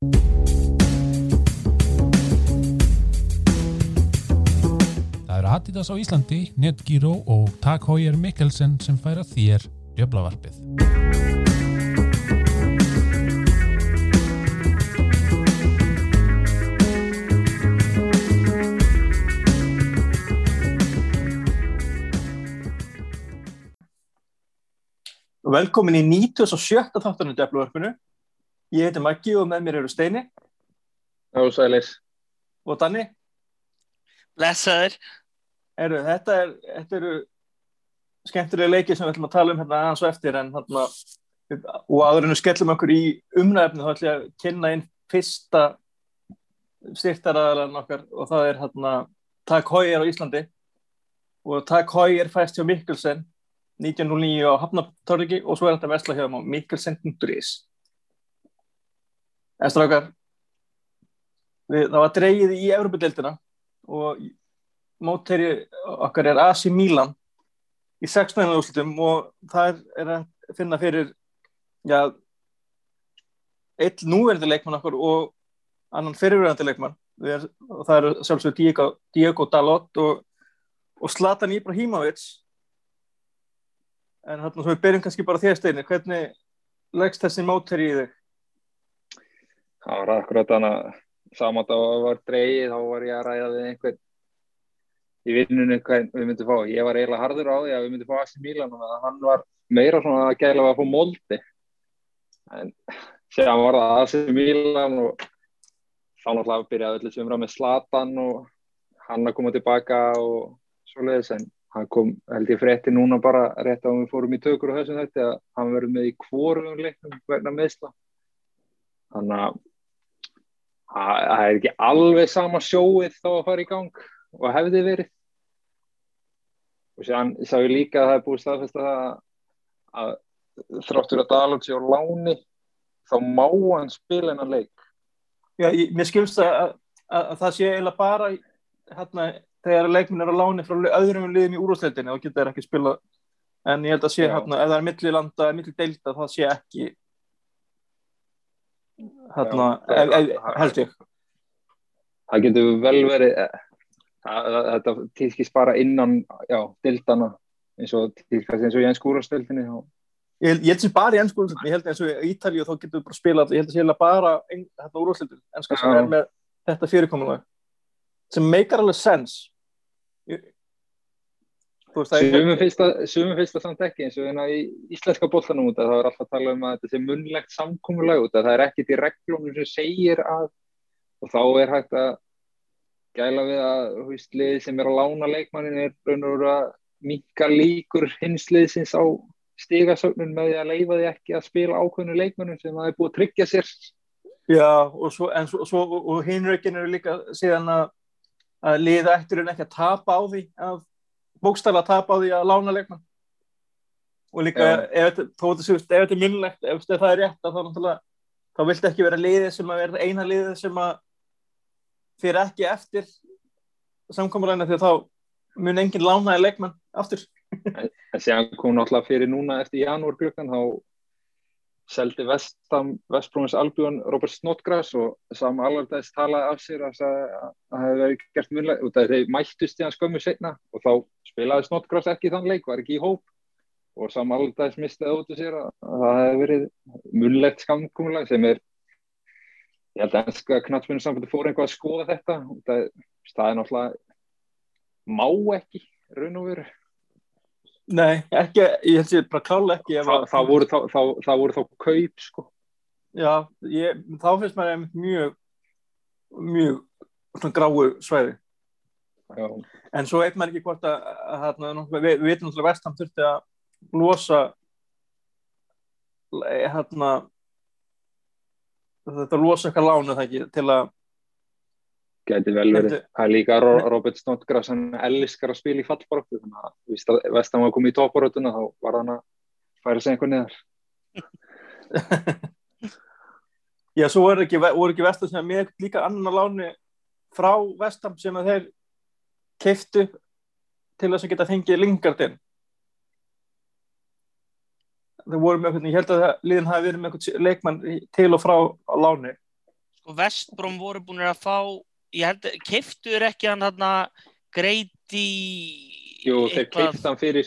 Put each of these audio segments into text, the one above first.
Það eru Adidas á Íslandi, Netgyro og Tag Heuer Mikkelsen sem færa þér djöflavarpið. Velkomin í 97. þáttunum Döfluvörpunu. Ég heiti Maggi og með mér eru Steini Já, sælis. og Danni. Blessaður. Eru, þetta, er, þetta eru skemmtilega leikir sem við ætlum að tala um hérna aðeins og eftir en hérna, og áður en við skellum okkur í umræfni þá ætlum ég að kynna inn fyrsta styrtaraðalan okkar og það er hérna Tag Heuer á Íslandi og Tag Heuer fæst hjá Mikkelsen 1909 á Hafnartorgi og svo er þetta vesla hjá þeim á mikkelsen.is En strákar við, það var dreigið í Evropadeildina og mótæri okkar er AC Milan í 16. úrslutum og það er að finna fyrir já eitt núverandi leikmann okkur og annan fyrirverandi leikmann er, og það eru sjálfsögur Diego, Diego Dalot og, og Zlatan Ibrahimovic en hérna svo við byrjum kannski bara þér steinir hvernig leggst þessi mótæri í þig? Það var akkurat þannig að saman þá var dreigið, þá var ég að ræða við einhvern í vinnunni hvað við myndum fá. Ég var eiginlega harður á því að við myndum fá Asi Mílan og hann var meira svona að gæla að fá moldi. En séðan var það Asi Mílan og þá náttúrulega byrjaði sem var með Slatan og hann að koma tilbaka og svoleiðis en hann kom held ég frétti núna bara rétt á að við fórum í tökur og þessum þetta að hann verður með í kvorum leiknum vegna meðsla. Þannig að það er ekki alveg sama sjóið þá að fara í gang og hefði verið. Og sér sá ég líka að það er búið staðfest að, að þráttur að Dalot sé á láni þá má hann spila hennar leik. Já, ég, mér skilst að, að, að það sé eiginlega bara hérna, þegar leikminn er á láni frá öðrum liðum í úrúsleitinni og getur ekki spila en ég held að sé hérna, ef það er millilanda, millideilda það sé ekki hérna, held ég. Það getur vel verið eh, að, að, þetta tískist bara innan já, dildana eins og tískast eins og í enn skúrastildinni og Ég, held- ég held sem bara í ennsku úrslitin, ég held eins og í Ítalíu þá getur við bara spilað, ég held að sé eiginlega bara ein, þetta úrúslitin, ennska sem er með þetta fyrirkomulag sem meikar alveg sens ég, þú veist það er Sumum finnst það- samt ekki eins og hérna í íslenska boltanum út að það er alltaf að tala um að þetta sé munnlegt samkomulag út að það er ekkit í reglunum sem segir að og þá er hægt að gæla við að þú veist, lið sem er að lána leikmannin er raun og veru að minka líkur hins liðsins á stigasögnun með því að leifa því ekki að spila ákveðnu leikmannum sem það er búið að tryggja sér. Já, og svo, en svo, svo og, og hinrökin eru líka síðan að, að liða eftir en ekki að tapa á því að bókstæla að tapa á því að lána leikmann. Og líka ef þetta er munnlegt ef það er rétt þá þá viltu ekki vera liðið sem að vera eina liðið sem að fyrir ekki eftir samkomuræna því að þá mun enginn lánaði leikmann aftur. En síðan kom náttúrulega fyrir núna eftir janúar glukkan þá seldi Vestam, Vestbrúins Albjörn Robert Snodgrass og Sam Allardyce talaði af sér að það hefði verið gert munlega af þeir mættust í hann skömmu setna og þá spilaði Snodgrass ekki þann leik, var ekki í hóp. Og Sam Allardyce mistiði út af sér að að það hefði verið munlegt skamkomulag sem er ég held að ennska knatsminu samfandi fór einhvað að skoða þetta. Út af það er náttúrulega má ekki raun og veru. Nei, ekki, ég held sér bara klála ekki það, að- það, voru þá, það voru þá kaup sko. Já, ég, þá finnst maður mjög mjög gráu svæði Já, en svo veit maður ekki hvort að, að, að, að við, veitum náttúrulega vestam þurfti að losa hérna þetta losa eitthvað lánu það ekki til að gæti vel verið. Það er líka Ro- Robert Snodgrass, hann elskar að spila í fallbaróttu, þannig að víst að Vestam var að koma í topparóttuna, þá var hann að færa sig einhvern neðar. já, svo voru ekki, ekki vestam sem að mér líka annan lánu frá vestam sem að þeir keiftu til þess að geta fengið Lingardin þeir voru með einhvern, ég held að það- liðin hafi verið með einhvern leikmann til og frá á láni. Vestbrom voru búin að fá ég held, keiftuður ekki hann hann Grady Jú, þeir eitthvað- keipta hann fyrir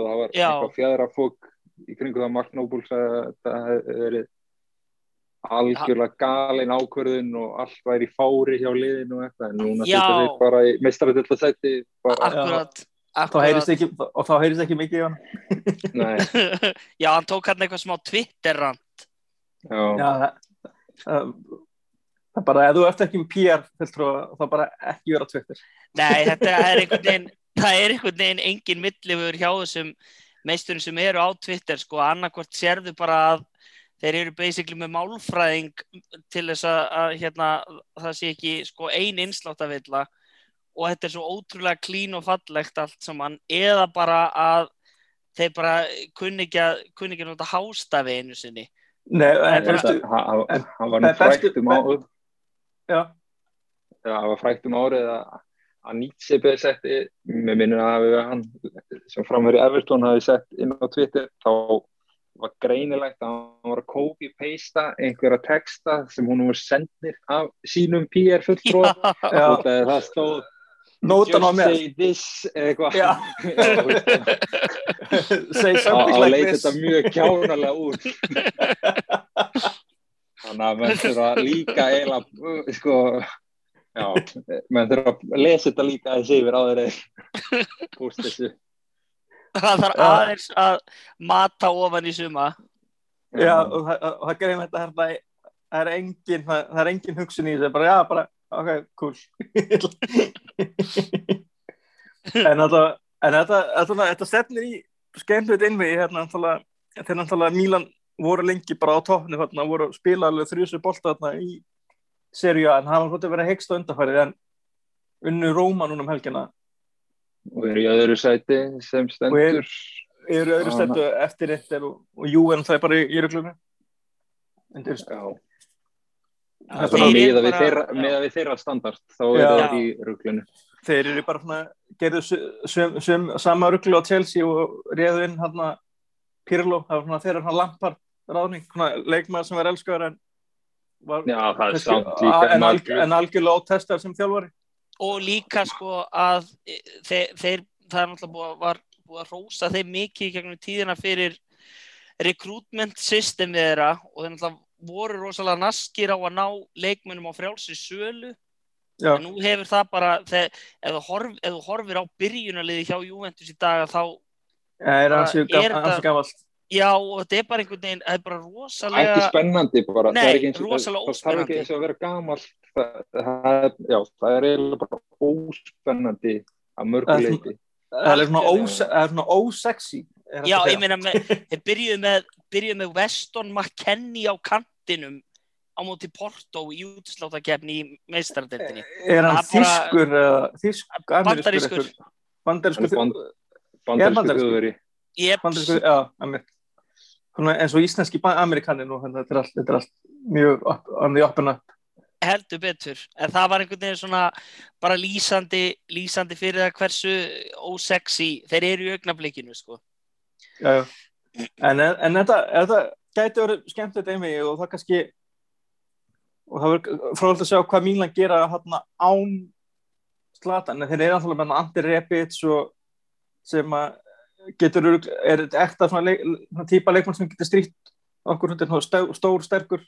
og það var Já. eitthvað fjæðra fólk í kringu það Mark Noble sagði að það hefði verið algjörlega galin ákvörðun og allt væri í fári hjá liðinu og eitthvað, en núna þetta þeir bara í bara, akkurat, þá ekki, og þá heyrist ekki mikið í hann nei, já, hann tók hann eitthvað smá Twitter-rand já, Já, það, það, það er bara, ef þú ert ekki með PR fulltrúa, þá bara ekki vera Twitter. Nei, þetta er einhvern veginn það er einhvern veginn engin millifur hjá þessum meisturum sem eru á Twitter sko, annarkvort sérðu bara að þeir eru basically með málfræðing til þess að, að hérna, það sé ekki sko, ein einsláttavilla og þetta er svo ótrúlega klín og fallegt allt saman, eða bara að þeir bara kunni ekki að kunni ekki nota hástafi einu sinni. Nei, en, hann var frækt um árið. Já, það var frækt um árið að, að Nietzsche beði setti, með minnum að hann sem framverið Everton hafi sett inn á Twitter, þá var greinilegt að hann var að copy-pasta einhverja texta sem hún var sendnir af sínum PR fulltrúa já, og það stóð nótan á just með. say this eitthvað. Say something þá like this. þetta mjög kjánalega út. Þannig að menn þurfa líka eiginlega sko já, menn þurfa að lesa þetta líka þessi yfir áður eða púst þessu það þarf aðeins að mata ofan í suma. Já, og það, gerir þetta hérna, það er engin, það, er engin hugsun í þessu, bara, já, bara, ok, cool. en þetta, en þetta, þetta, þetta stefnir í skemmtilegt innvegi, hérna, þeir náttúrulega Mílan voru lengi bara á toppni, hérna, voru að spila alveg þrjusu bolta þarna í seríu A, en það var hvort að vera hegst á undarfærið, en unnu Róma núna um helgina, og er í öðru sæti sem stendur. Eru öðru Já, stættu eftir Inter og, og jú, en það er bara í, í röglunum. En Það er svona miða við bara- við þeirra standart þá Já. er það í ruglunu þeir eru bara svona, gerðu sem, sem sama rugglu á Chelsea og réðu inn hann að Pirlo, það var svona þeirra svona lampar ráðning, svona leikmaður sem var elskaður en var já, það er kannski- samt líka en, alg, en algjörlega ótestar sem þjálfari og líka sko að e, þeir, þeir það er náttúrulega búið, að- var búið að rósa þeim mikið gegnum tíðina fyrir recruitment system þeirra og þeir náttúrulega voru rosalega naskir á að ná leikmennum á frjálsi sölu. Já, en nú hefur það bara þegar, ef, þú horf, horfir á byrjunarliði hjá Juventus í dag þá það er er gamalt já og þetta er bara einhvern veginn það er bara ekki rosalega spennandi bara, Nei, það er ekki eins og það, það þarf ekki eins og að vera gamalt það, það, er- já, það er eiginlega bara óspennandi að Það mörgu er leiti það er svona, er ósexy er já að ég meina þeir byrjuðu með byrjuðu með Weston McKennie á kantinum á móti Porto í útisláttakefni í meistaradeildinni. Er hann er eða þýsk, Bandarískur. bandarískur er bandarískur. þjóðveri? Jeps, bandarískur, já, einmitt. Svona eins og íslenski amerikanin og þetta er allt, þetta er allt mjög up, on the up and up heldur betur en það var einhvern veginn svona bara lýsandi, lýsandi fyrir það hversu ósexy þeir eru í augnablikinu sko. já, já. En, en þetta, þetta gæti verið skemmtilegt einvegi og það kannski og það verður fráhald að sjá hvað Mílan gera hérna án slatan, en þeir eru alltaf með Andi Rebic og sem að getur, er þetta ekta svona, leik, svona típa leikmann sem getur strítt okkur hundir stór, stór sterkur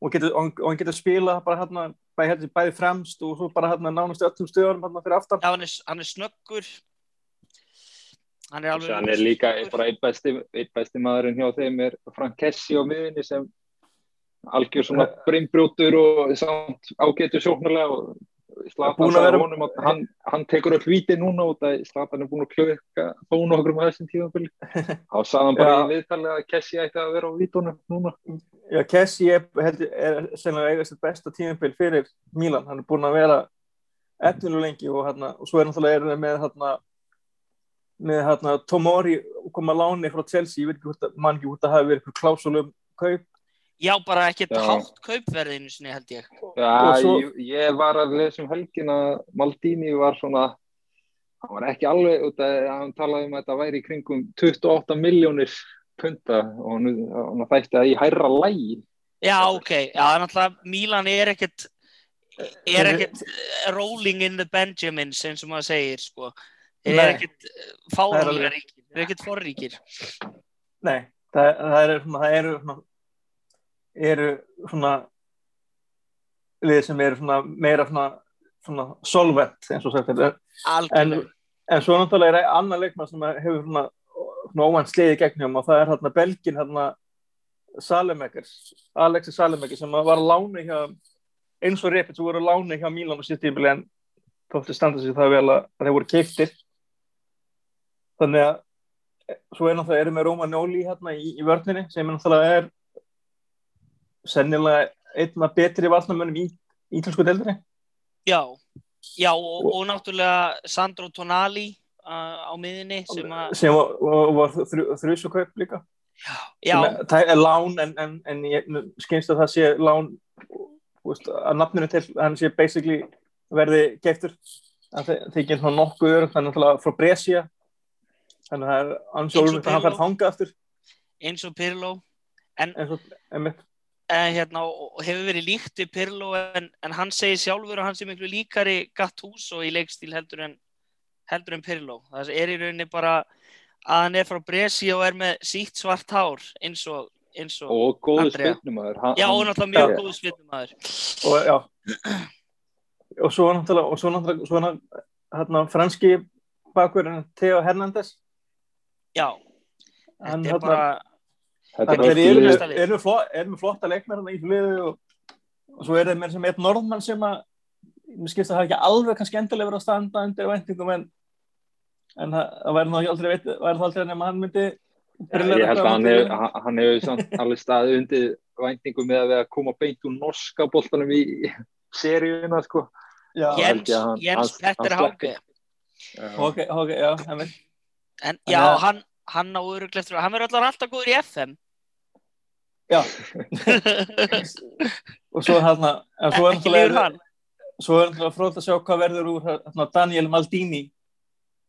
og, getur, og, hann- og getur spila bara hérna bæði, hérna, bæði fremst og svo bara hérna nánast öllum stöðunum hérna fyrir aftan. Já, hann, er, hann er snöggur. Hann er alveg hann er líka bara einn besti, einn besti maðurinn hjá þeim er Frank Kessi á miðinni sem algjör svona brinnbrjótur og samt ágætur sjóknarlega og Slatan sagði vera- honum að hann, hann tekur öll víti núna út að Slatan er búin að klöka þó nokkur með þessum tíðanbili þá sagði hann bara í viðtalið að Kessi ætti að vera á vítunum núna. Já, Kessi er, er sennilega eigast þetta besta tímabil fyrir Mílan, hann er búinn að vera efnilega lengi og, hérna, og svo er er með hérna, með hérna, Tomori koma láni frá Chelsea, ég veit ekki hvort að mann ekki hvort að hafi verið klásulum kaup Já, bara ekkert hátt kaupverðinu sinni held ég. Já, Og svo- ég, ég var að lesa um helgin að Maldini var svona hann var ekki alveg út að hann talaði um að þetta væri í kringum 28 miljónir punta og hann, hann þætti að í hærra lægi Já, ok, já, það er náttúrulega Mílan er ekkert er ekkert eh, rolling in the Benjamins eins og maður segir, sko. Þeir eru Nei. ekkert fárálega alveg- ríkir. Þeir eru ekkert forríkir. Nei, það, það eru svona, það eru svona, eru svona lið sem eru svona meira svona, svona solvent eins og sagt. En, en svo náttúrulega er annar leikmann sem hefur svona, svona óvænt sliði gegnum og það er hérna Belgin hérna Salemekers, Alexi Salemekers sem var að lána hjá eins og Repit sem voru að lána hjá Mílan og sitt tímili en þótti standa sig það vel að, þeir voru keiftir þannig að svo er náttúrulega erum við Róma Nóli hérna í, í vörninni sem er náttúrulega er sennilega einn af betri varnamönnum í ítlensku deildinni. Já já, og, og náttúrulega Sandro Tonali uh, á miðinni sem að, sem var, var, var þrjú, þrjusukaup líka. Já, er- það er lán en, en, en ég skynst að það sé lán veist, að nafninu til hann sé basically verði geiftur það þykir svona nokkuð örum þannig náttúrulega frá Brescia. Þannig að það er ansjólum og að hann fær þangað aftur. Eins og Pirlo. Eins og einmitt eh, hérna, og hefur verið líkt við Pirlo en, en hann segir sjálfur að hann sé miklu líkari Gattuso í leikstíl heldur en heldur en Pirlo. Það er í rauninni bara að hann er frá Bresi og er með sítt svart hár eins og, eins og, og góðu Andrea. spinnumæður já og náttúrulega mjög Já. góð svitnumæður og já. Og svo náttúrulega og svo náttúrulega svona, hérna, franski bakurinn Theo Hernández já, hann þetta er hérna bara þetta er Þeir eru, eru, með flott, eru með flotta leikmenn þarna í fliðu og, og svo er það mér sem eitt norðmann sem að mér skilst að það ekki alveg kannski endilega verið að standa undir væntingum en, en það, væri þá aldrei veit, væri aldrei nema hann myndi Já, ég held að hann hefur hann- hefur samt alveg staðið undir væntingum með að við að koma beint úr norska boltanum í seríuna sko. já, Jens, að hann- Jens Petter hann Hauge. Já. veit en Þannig já, að- hann, hann á öruglegt hann verður alltaf góður í FM já, og svo hérna en svo er ekki líður náttúrulega hann. svo er náttúrulega fróð að sjá hvað verður úr hérna, Daniel Maldini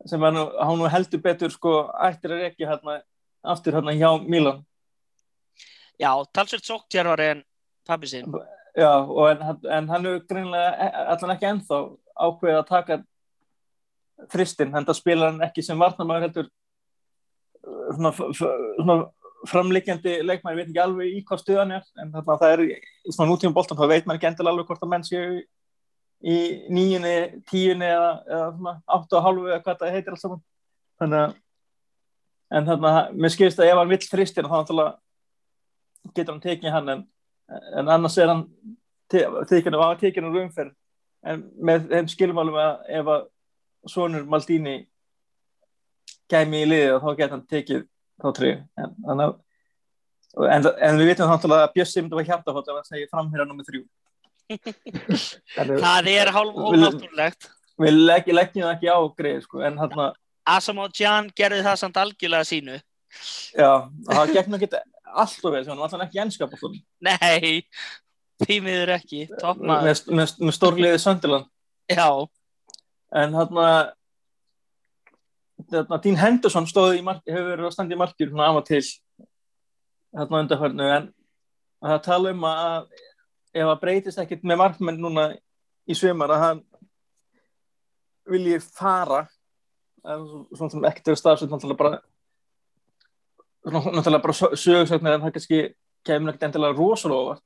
sem er nú, hann nú heldur betur sko ættir að rekja hérna aftur hérna hjá Milan. Já, talsveit sóktjárvari en pabbi sinn. Já, en, en hann hefur greinlega e- allan ekki ennþá ákveðið að taka fristinn, hann spilar hann ekki sem varnarmæður heldur svona, svona framlíkjandi leikmæður, ég veit ekki alveg í hvað stuðan er, en þarna, það er í svona nútíma boltan, þá veit maður ekki endilega alveg hvort að menn séu í nýjunni, tíunni eða, eða áttu og hálfu eða hvað það heitir alls saman. Þannig að en þarna, mér skilst að ef hann vill fristinn þá getur hann tekið hann en en annars er hann tekinu á tekinu úr umferð en með þeim skilmálum að ef að sonur Maldini kæmi í liðið þá getur hann tekið þá trið en, en, en, en við vitum náttúrulega að Bjössi myndi að hjarta hótt ef hann segir framherja nummið þrjú. Þannig, það er hálf Vil- ónáttúrulegt. við legg, leggjum það ekki á greið sko, en hann Asamoah Gyan gerði það samt algjörlega sínu. Já, það gekk nú ekki alltaf vel, hann var alltaf ekki ennskap nei, því miður ekki. Með, með, með stórliðið Söndiland já. En þarna þarna Dean Henderson stóði í marki, hefur verið að standa í markir svona af og til þarna undarfærnu en að það tala um að ef það breytist ekkit með markmenn núna í svimar að hann vilji fara svona sem ekkert er stafsett náttúrulega bara náttúrulega bara sögursögnir en það kannski kemur ekkert endilega rosalega óvart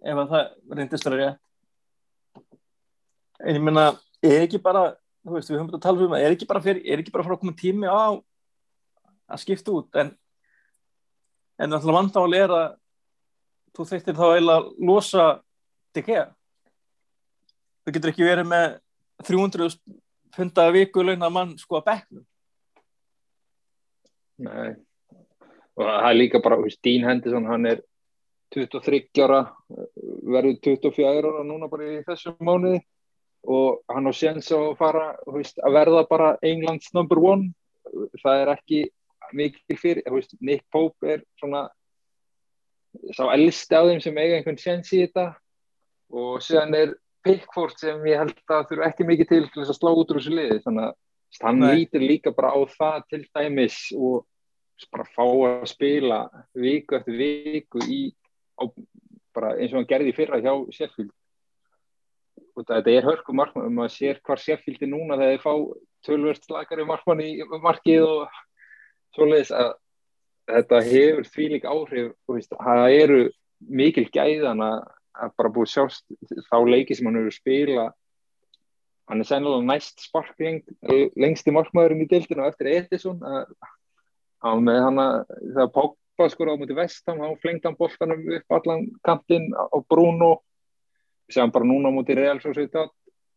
ef að það reyndist að rétt. En ég meina er ekki bara, veist, við höfum þetta að tala um það er ekki bara bara fyrir að koma tími á að skipta út en en náttúrulega vandál er að þú þurftir þá eiginlega að losa DG þú getur ekki verið með 300 punda viku launa mann sko að bekknum. Nei. og það er líka bara, Dean Henderson hann er 23 ára verður 24 ára núna bara í þessum mánuði og hann á séns að fara veist, að verða bara Englands number one. Það er ekki mikið fyrir, veist, Nick Pope er svona sá elsti af þeim sem eiga einhvern séns í þetta. Og síðan er Pickford sem ég held að þurfa ekki mikið til til þess að slá út úr þessu liði. Þannig að hann Nei. lítur líka bara á það til dæmis og bara fá að spila viku eftir viku í á bara eins og hann gerði fyrra hjá Sheffield þetta er hörku markmann maður sér hvar er núna þegar þeir fá tölverst slagari markmann í markið og svoleiðis að þetta hefur því líka áhrif veist, það eru mikil gæðan að bara búið sjást þá leiki sem hann hefur spila hann er sennilega næst sparkling lengsti markmaðurinn í dildinu eftir Edison að með hann að það Pogba skor á múti vestam hann flengdi hann boltanum upp allan kantinn á Bruno sem bara núna á múti Real Sociedad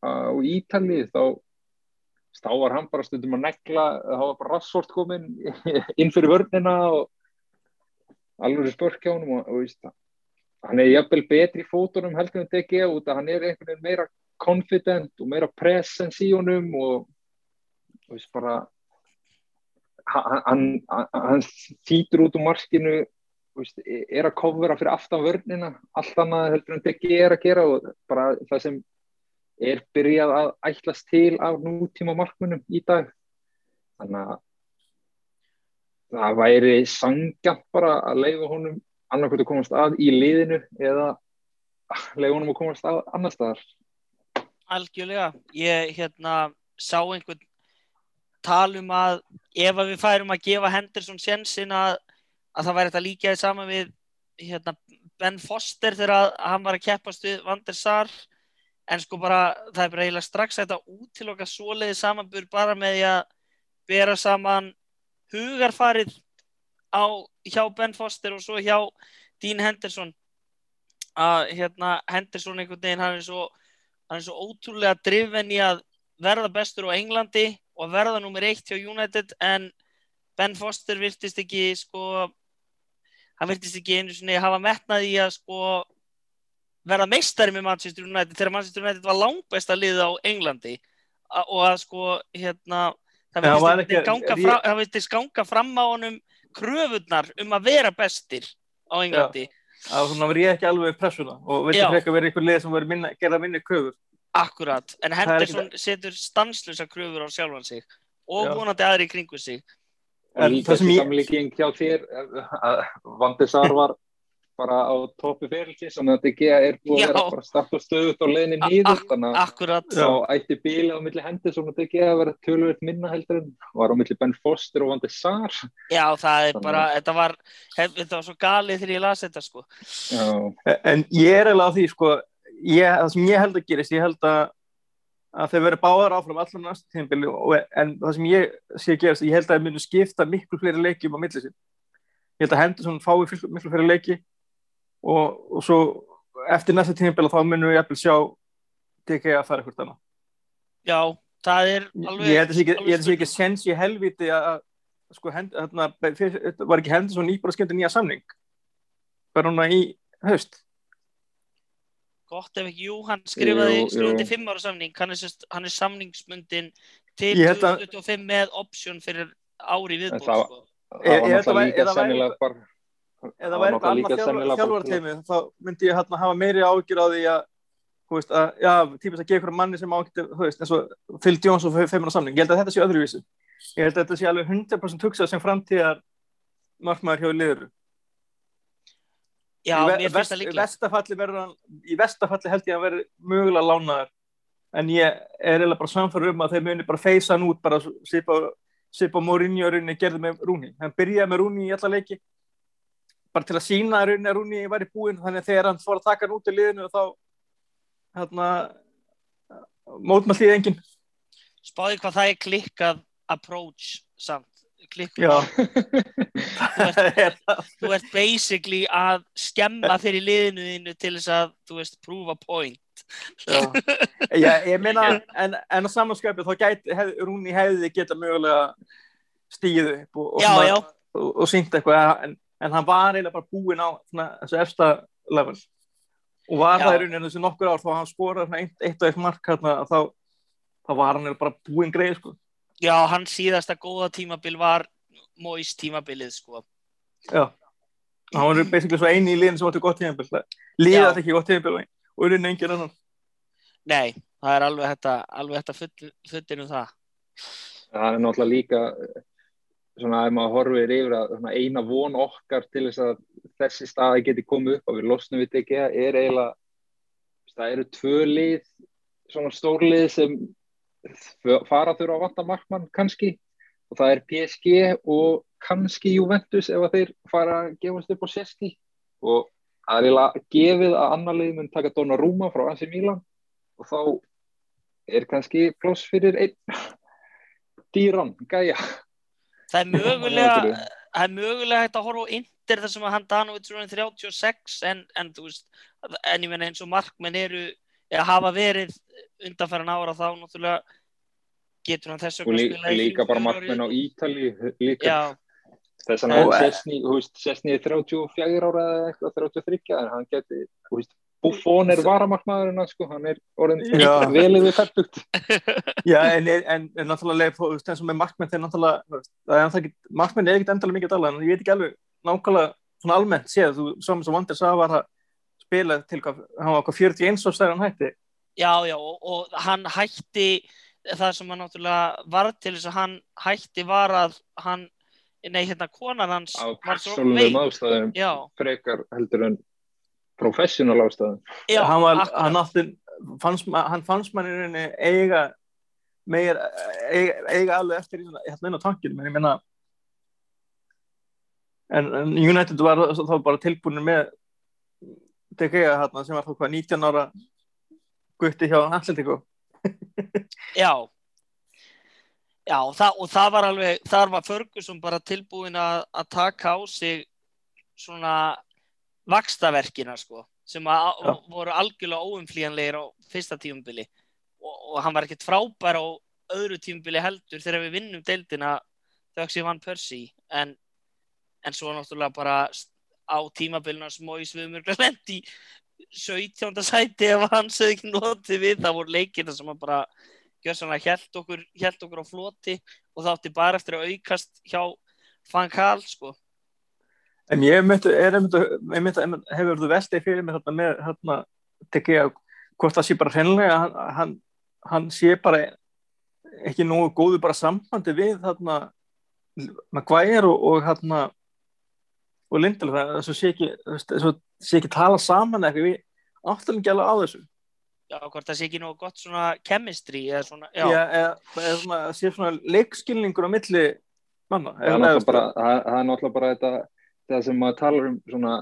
á Ítali þá stávar hann bara stundum að negla það var bara rassort komin inn fyrir vörnina og alveg spörk hjá hann og, og veist, hann er jafnvel betri fótunum heldur en DG út að hann er einhvern veginn meira confident og meira presence í honum og, og veist, bara hann, hann, hann þýtur út úr markinu veist, er að kofvera fyrir aftan vörnina allt annað heldur en DG er að gera og bara það sem er byrjað að ætlast til af nútíma markmunum í dag. Þannig að það væri sangjant bara að leiða honum annarkvæmt að komast að í liðinu eða leiða honum að komast að annar staðar. Algjörlega, ég hérna sá einhvern talum að ef að við færum að gefa Henderson sjensin að, að það væri þetta líka saman við hérna, Ben Foster þegar hann var að keppast við Van der Sar. En sko bara það er bara eiginlega strax að þetta útiloka svoleiði samanbur bara með því að bera saman hugarfarið á hjá Ben Foster og svo hjá Dean Henderson. Að hérna Henderson einhvern veginn hann er svo, hann er svo ótrúlega drifin í að verða bestur á Englandi og verða nummer eitt hjá United en Ben Foster virtist ekki sko hann virtist ekki einu svona hafa metnað í að sko verða meistari með Manchester United þegar Manchester United var langbæsta lið á Englandi. Og að sko hérna það vilti ganga, fra, ég... ganga fram á honum kröfunar um að vera bestir á Englandi. Já, þannig að verði ekki alveg pressuna og vilti frekka verið einhver lið sem verði minna, gerða minni kröfur. Akkurat, en Henderson setur stanslösa kröfur á sjálfan sig og vonandi aðri í kringu sig og líka þessi samlíking hjá þér að Vandisar var bara á topi fyrirlis þannig að DG er búið að vera bara starta stöðut og leðinni nýður þannig að þá ætti bíla á milli hendur svona DG að vera tölvöld minna heldur en var á milli Ben Foster og Van de Sar. Já það er bara, þetta var þetta var svo galið þegar ég las þetta sko. Já. En ég er alveg á því sko ég, það sem ég held að gerist, ég held að að þeir verið báðar áfram allar næstu tímbili en það sem ég sé að gerast, ég held að það munu skipta miklu fleiri leikjum á millisinn ég held að Henderson fái miklu fleiri leiki og, og svo eftir næsta tímabila þá munum við jæfnvel sjá DK að fara eitthvað annað. Já, það er alveg Ég held að það ekki sens í helviti að sko, hend, hérna, var ekki hendur svo nýbúr að skemta nýja samning? Bara núna í höst Gott ef ekki, jú, hann skrifaði slundi fimm ára samning, hann er, sest, hann er samningsmundin til 2025 með option fyrir ári viðbúr Það sko. var náttúrulega líka sennilega bara eða væri eitthvað annað þjálfarteimi þá myndi ég hérna hafa meiri ágjur á því að þú veist að, já, típist að gefa ykkur manni sem ágjur, þú veist, eins og Phil Jones og feimuna samling, ég held að þetta sé öðruvísu ég held að þetta sé alveg 100% hugsað sem framtíðar markmaður hjá liður Já, mér finnst það líklega í vestafalli held ég að verður mögulega lánaðar en ég er eiginlega bara samfara um að þeir muni bara feysa hann út bara Sipa Mourinho gerði með Rúni, hann byrjaði með Rúni í alla leiki. Bara til að sína að rauninni að Rúni væri búinn þannig að þegar hann fór að taka hann út í liðinu þá hérna mótmælt líði enginn. Spáði hvað það er klikkað approach samt þú, þú ert basically að skemma fyrir liðinu þínu til þess að þú veist prove a point. Já, Já ég meina en, en á samanskjöpið þá gæti hef, Rúni hefði geta mögulega stíðu upp og, og, og, og sínt eitthvað en en hann var eiginlega bara búinn á svona, þessu efsta level. Og var Já. það í rauninu þessu nokkur ár þá hann skoraði eitt, eitt og eitt mark hérna, þá, þá var hann bara búinn greið sko. Já, hann síðasta góða tímabil var Móis tímabilið sko. Já, hann var basically svo eini í liðin sem átti gott tímabil. Liðið þetta ekki gott tímabil og er einu engin annan. Nei, það er alveg þetta, alveg þetta full, fullin um það. Það er náttúrulega líka svona ef maður horfir yfir að svona, eina von okkar til þess að þessi staði geti komið upp og við losnum við ekki er eiginlega það eru tvö lið svona stórlið sem fara þurfa að vanta markmann kannski. Og það er PSG og kannski Juventus ef að þeir fara að gefast upp á sesti og það er eiginlega gefið að annar lið mun taka Donnarumma frá Ansi Milan. Og þá er kannski ploss fyrir einn dýran, gæja Það er mögulega það er mögulega hægt að horfa á Inter þar sem að hann Danovic er 36 en, en þú veist, en ég menna eins og markmenn eru, eða hafa verið undanfæran ára þá náttúrulega getur hann þess og líka, líka bara markmenn á Ítali líka. Þess að Sessni er 34 ára eða eitthvað 33 en hann geti, Buffon er varamarkmaðurinn sko, hann er orðin velið við færtugt Já, en, en, en náttúrulega þess að með markmenn þeir náttúrulega er markmenn er ekkert endalega mikið að dala en ég veit ekki alveg nákvæmlega svona almennt séð, þú saman sem Vanders að var að spila til hvað, hann var hvað 41 og stærðan hætti. Já, já, og, og hann hætti það sem hann náttúrulega var til þess að hann hætti var að hann, nei hérna konan hans á persónulegum ástæðum frekar heldur en professional ástæðum. Já, hann, var, hann, átti, fannst, hann fannst mann í rauninni eiga meir, eiga, eiga alveg eftir hérna inn á tankinu, menn ég menna en, en United var þá bara tilbúin með DG hérna sem var þá hvað 19 ára gutti hjá Atletico? Já. Já, það, og það var alveg, þar var Ferguson bara tilbúin að, að taka á sig svona vakstaverkina sko sem að, voru algjörlega óumflíjanlegir á fyrsta tíumbili og, og hann var ekkert frábær á öðru tíumbili heldur þegar við vinnum deildina þegar við vann Percy en, en svo náttúrulega bara á tímabilina smóis við mjög lendi 17. sæti ef hann sögði ekki notið við það voru leikina sem bara held okkur, held okkur á floti og það átti bara eftir að aukast hjá Van Gaal sko En ég myndi, er einmitt hefur þú vestið fyrir mig þarna með hérna, tekið að hvort það sé bara hreinlega hann, hann, hann sé bara ekki nógu góðu bara sambandi við þarna Maguire og, og hérna og Lindelof, þess að sé ekki að sé ekki tala saman eitthvað við áttum ekki alveg á þessu. Já, hvort það sé ekki nógu gott svona chemistry eða svona, já, já eða, eða svona, sé svona leikskilningur á milli manna Það er náttúrulega bara þetta það sem maður talar um svona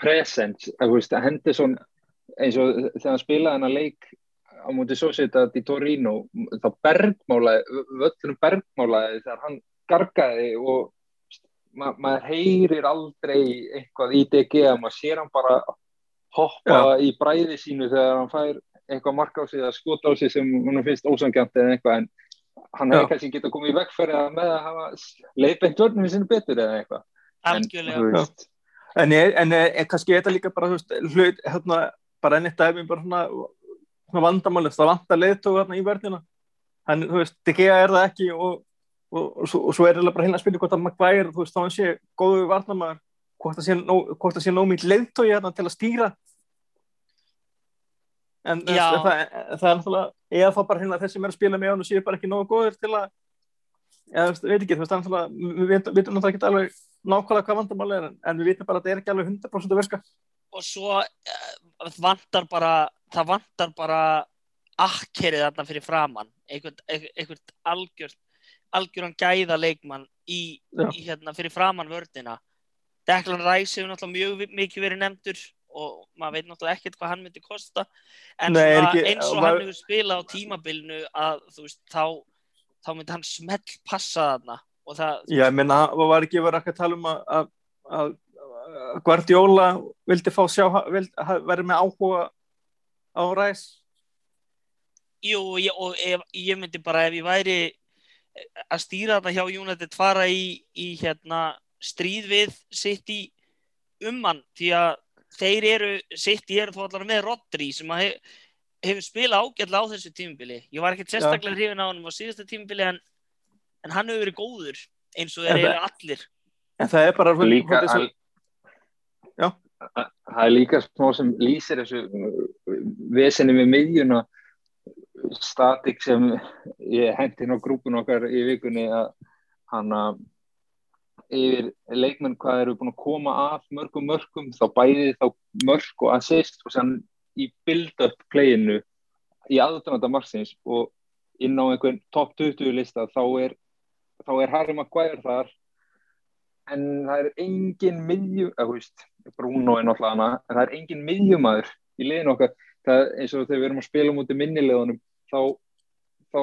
presence, að Henderson eins og þegar hann spilaði hann að leik á mútið Sociedad í Torino þá bergmálaði, völlunum bergmálaði þegar hann gargaði og ma maður heyrir aldrei eitthvað í DG að maður sér hann bara hoppa ja. í bræði sínu þegar hann fær eitthvað marka á sig eða skota á sig sem hann finnst ósangjant eða eitthvað en hann hefði kannski getað komið í vekkferði með að hafa leifbeint vörnum í sinu betur eða eitthvað. Algjörlega. en, en, en kannski er þetta líka bara veist, hlut, hérna, bara enn eitt dæmi bara svona, svona vandamáli það vantar leiðtóð hérna í verðina hann, þú veist, DGA er það ekki og, og, og, og svo er það bara hérna að spilja hvort að Maguire, þú veist, þá hann sé góðu varnamæður, hvort það sé nómið leiðtóð hérna til að stýra. En það, það, er náttúrulega eða þá bara hérna þessi er að spila með hann og séu bara ekki nógu góður til að eða, veist, veit ekki, þú veist, það er náttúrulega við veitum náttúrulega ekki alveg nákvæmlega hvað vandamáli er en við vitum bara að það er ekki alveg 100% að virka. Og svo uh, vantar bara það vantar bara akkerið þarna fyrir framann einhvern, einhvern algjör algjöran gæða leikmann í, í hérna fyrir framann vördina Declan Rice hefur náttúrulega mjög mikið verið nefndur og maður veit náttúrulega ekkert hvað hann myndi kosta en Nei, ekki, eins og hann hefur spilað á tímabilinu að þú veist þá, þá myndi hann smelt passa þarna Það, Já, ég minna, það var ekki verið að tala um að, að, að Guardiola vildi fá sjá, verið með áhuga á ræs? Jú, ég, og ef, ég myndi bara ef ég væri að stýra þetta hjá United fara í, í hérna, stríð við sitt í ummann því að þeir eru, sitt í eru þó allar með Rodri sem hef, hefur spilað ágætla á þessu tímubili. Ég var ekkert sérstaklega hrifin á hann á síðasta tímubili en en hann hefur verið góður eins og þeir eru allir. En það er bara líka að, já. Það er líka smá sem lýsir þessu vesenni með miðjuna statik sem ég hendi inn á grúpun okkar í vikunni að hann að yfir leikmenn hvað eru búin að koma af mörgum mörgum þá bæði þá mörg og assist og sann í build-up playinu í aðdunanda margsins og inn á einhvern top 20 lista þá er, þá er Harry Maguire þar en það er engin miðjum, eða þú veist Bruno er náttúrulega hana, en það er engin miðjumæður í liðin okkar, það eins og þegar við erum að spila mútið minnilegunum þá, þá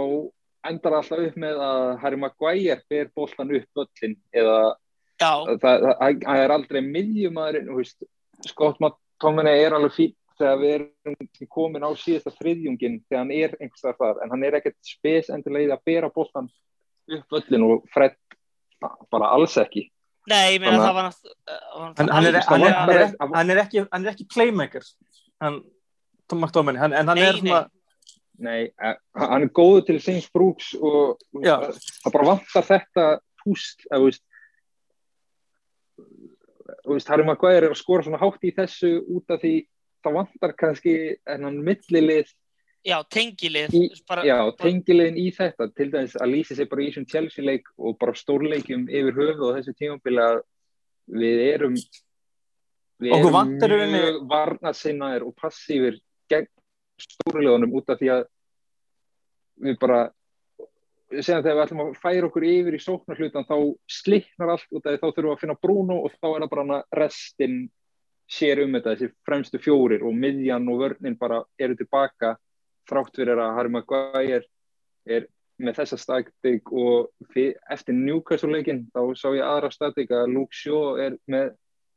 endar alltaf upp með að Harry Maguire ber bóltan upp öllin eða það, það, það er aldrei miðjumæðurinn Scott McTominay er alveg fín þegar við erum komin á síðasta þriðjungin þegar hann er einhverstað þar en hann er ekkert spes endilega að bera bóltan upp öllin og Fred bara alls ekki. Nei, ég meina það var náttúrulega Hann er ekki playmaker hann, Tom McDominay en hann er svona Nei, hann er góðu til Saints Brooks og það bara vantar þetta púst að þú veist Harry Maguire er að skora svona hátt í þessu út af því það vantar kannski enn millilið Já, tengilið í, bara, Já, tengiliðin í þetta til dæmis að lýsa sér bara í þessum Chelsea-leik og bara stórleikjum yfir höfu og þessu tímafélag að við erum við erum mjög varnasinnaðir og passífir gegn stórlegunum út af því að við bara segjum þegar við ætlum að færa okkur yfir í sóknarhlutan þá sliknar allt út af því þá þurfum við að finna Bruno og þá er það bara restin sér um þetta, þessi fremstu fjórir og miðjan og vörnin bara eru tilbaka þrátt fyrir að Harry Maguire er með þessa statik og eftir Newcastle-leikin þá sá ég aðra statik að Luke Shaw er með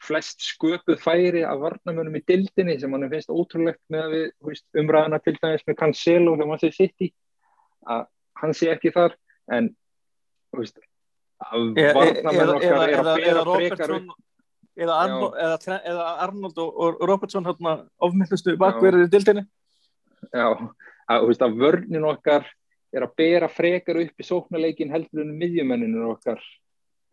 flest sköpuð færi af varnamönum í dildinni sem hann finnst ótrúlegt með að við umræðana til dæmis með Cancelo þegar maður sé sitt í að hann sé ekki þar en veist, varnamönum okkar er að bera frekar eða eða, eða Arnold og, og Robertson ofmillustu bakverðir í dildinni Já, að, veist, að vörnin okkar er að bera frekar upp í sóknarleikin heldur en miðjumenninu okkar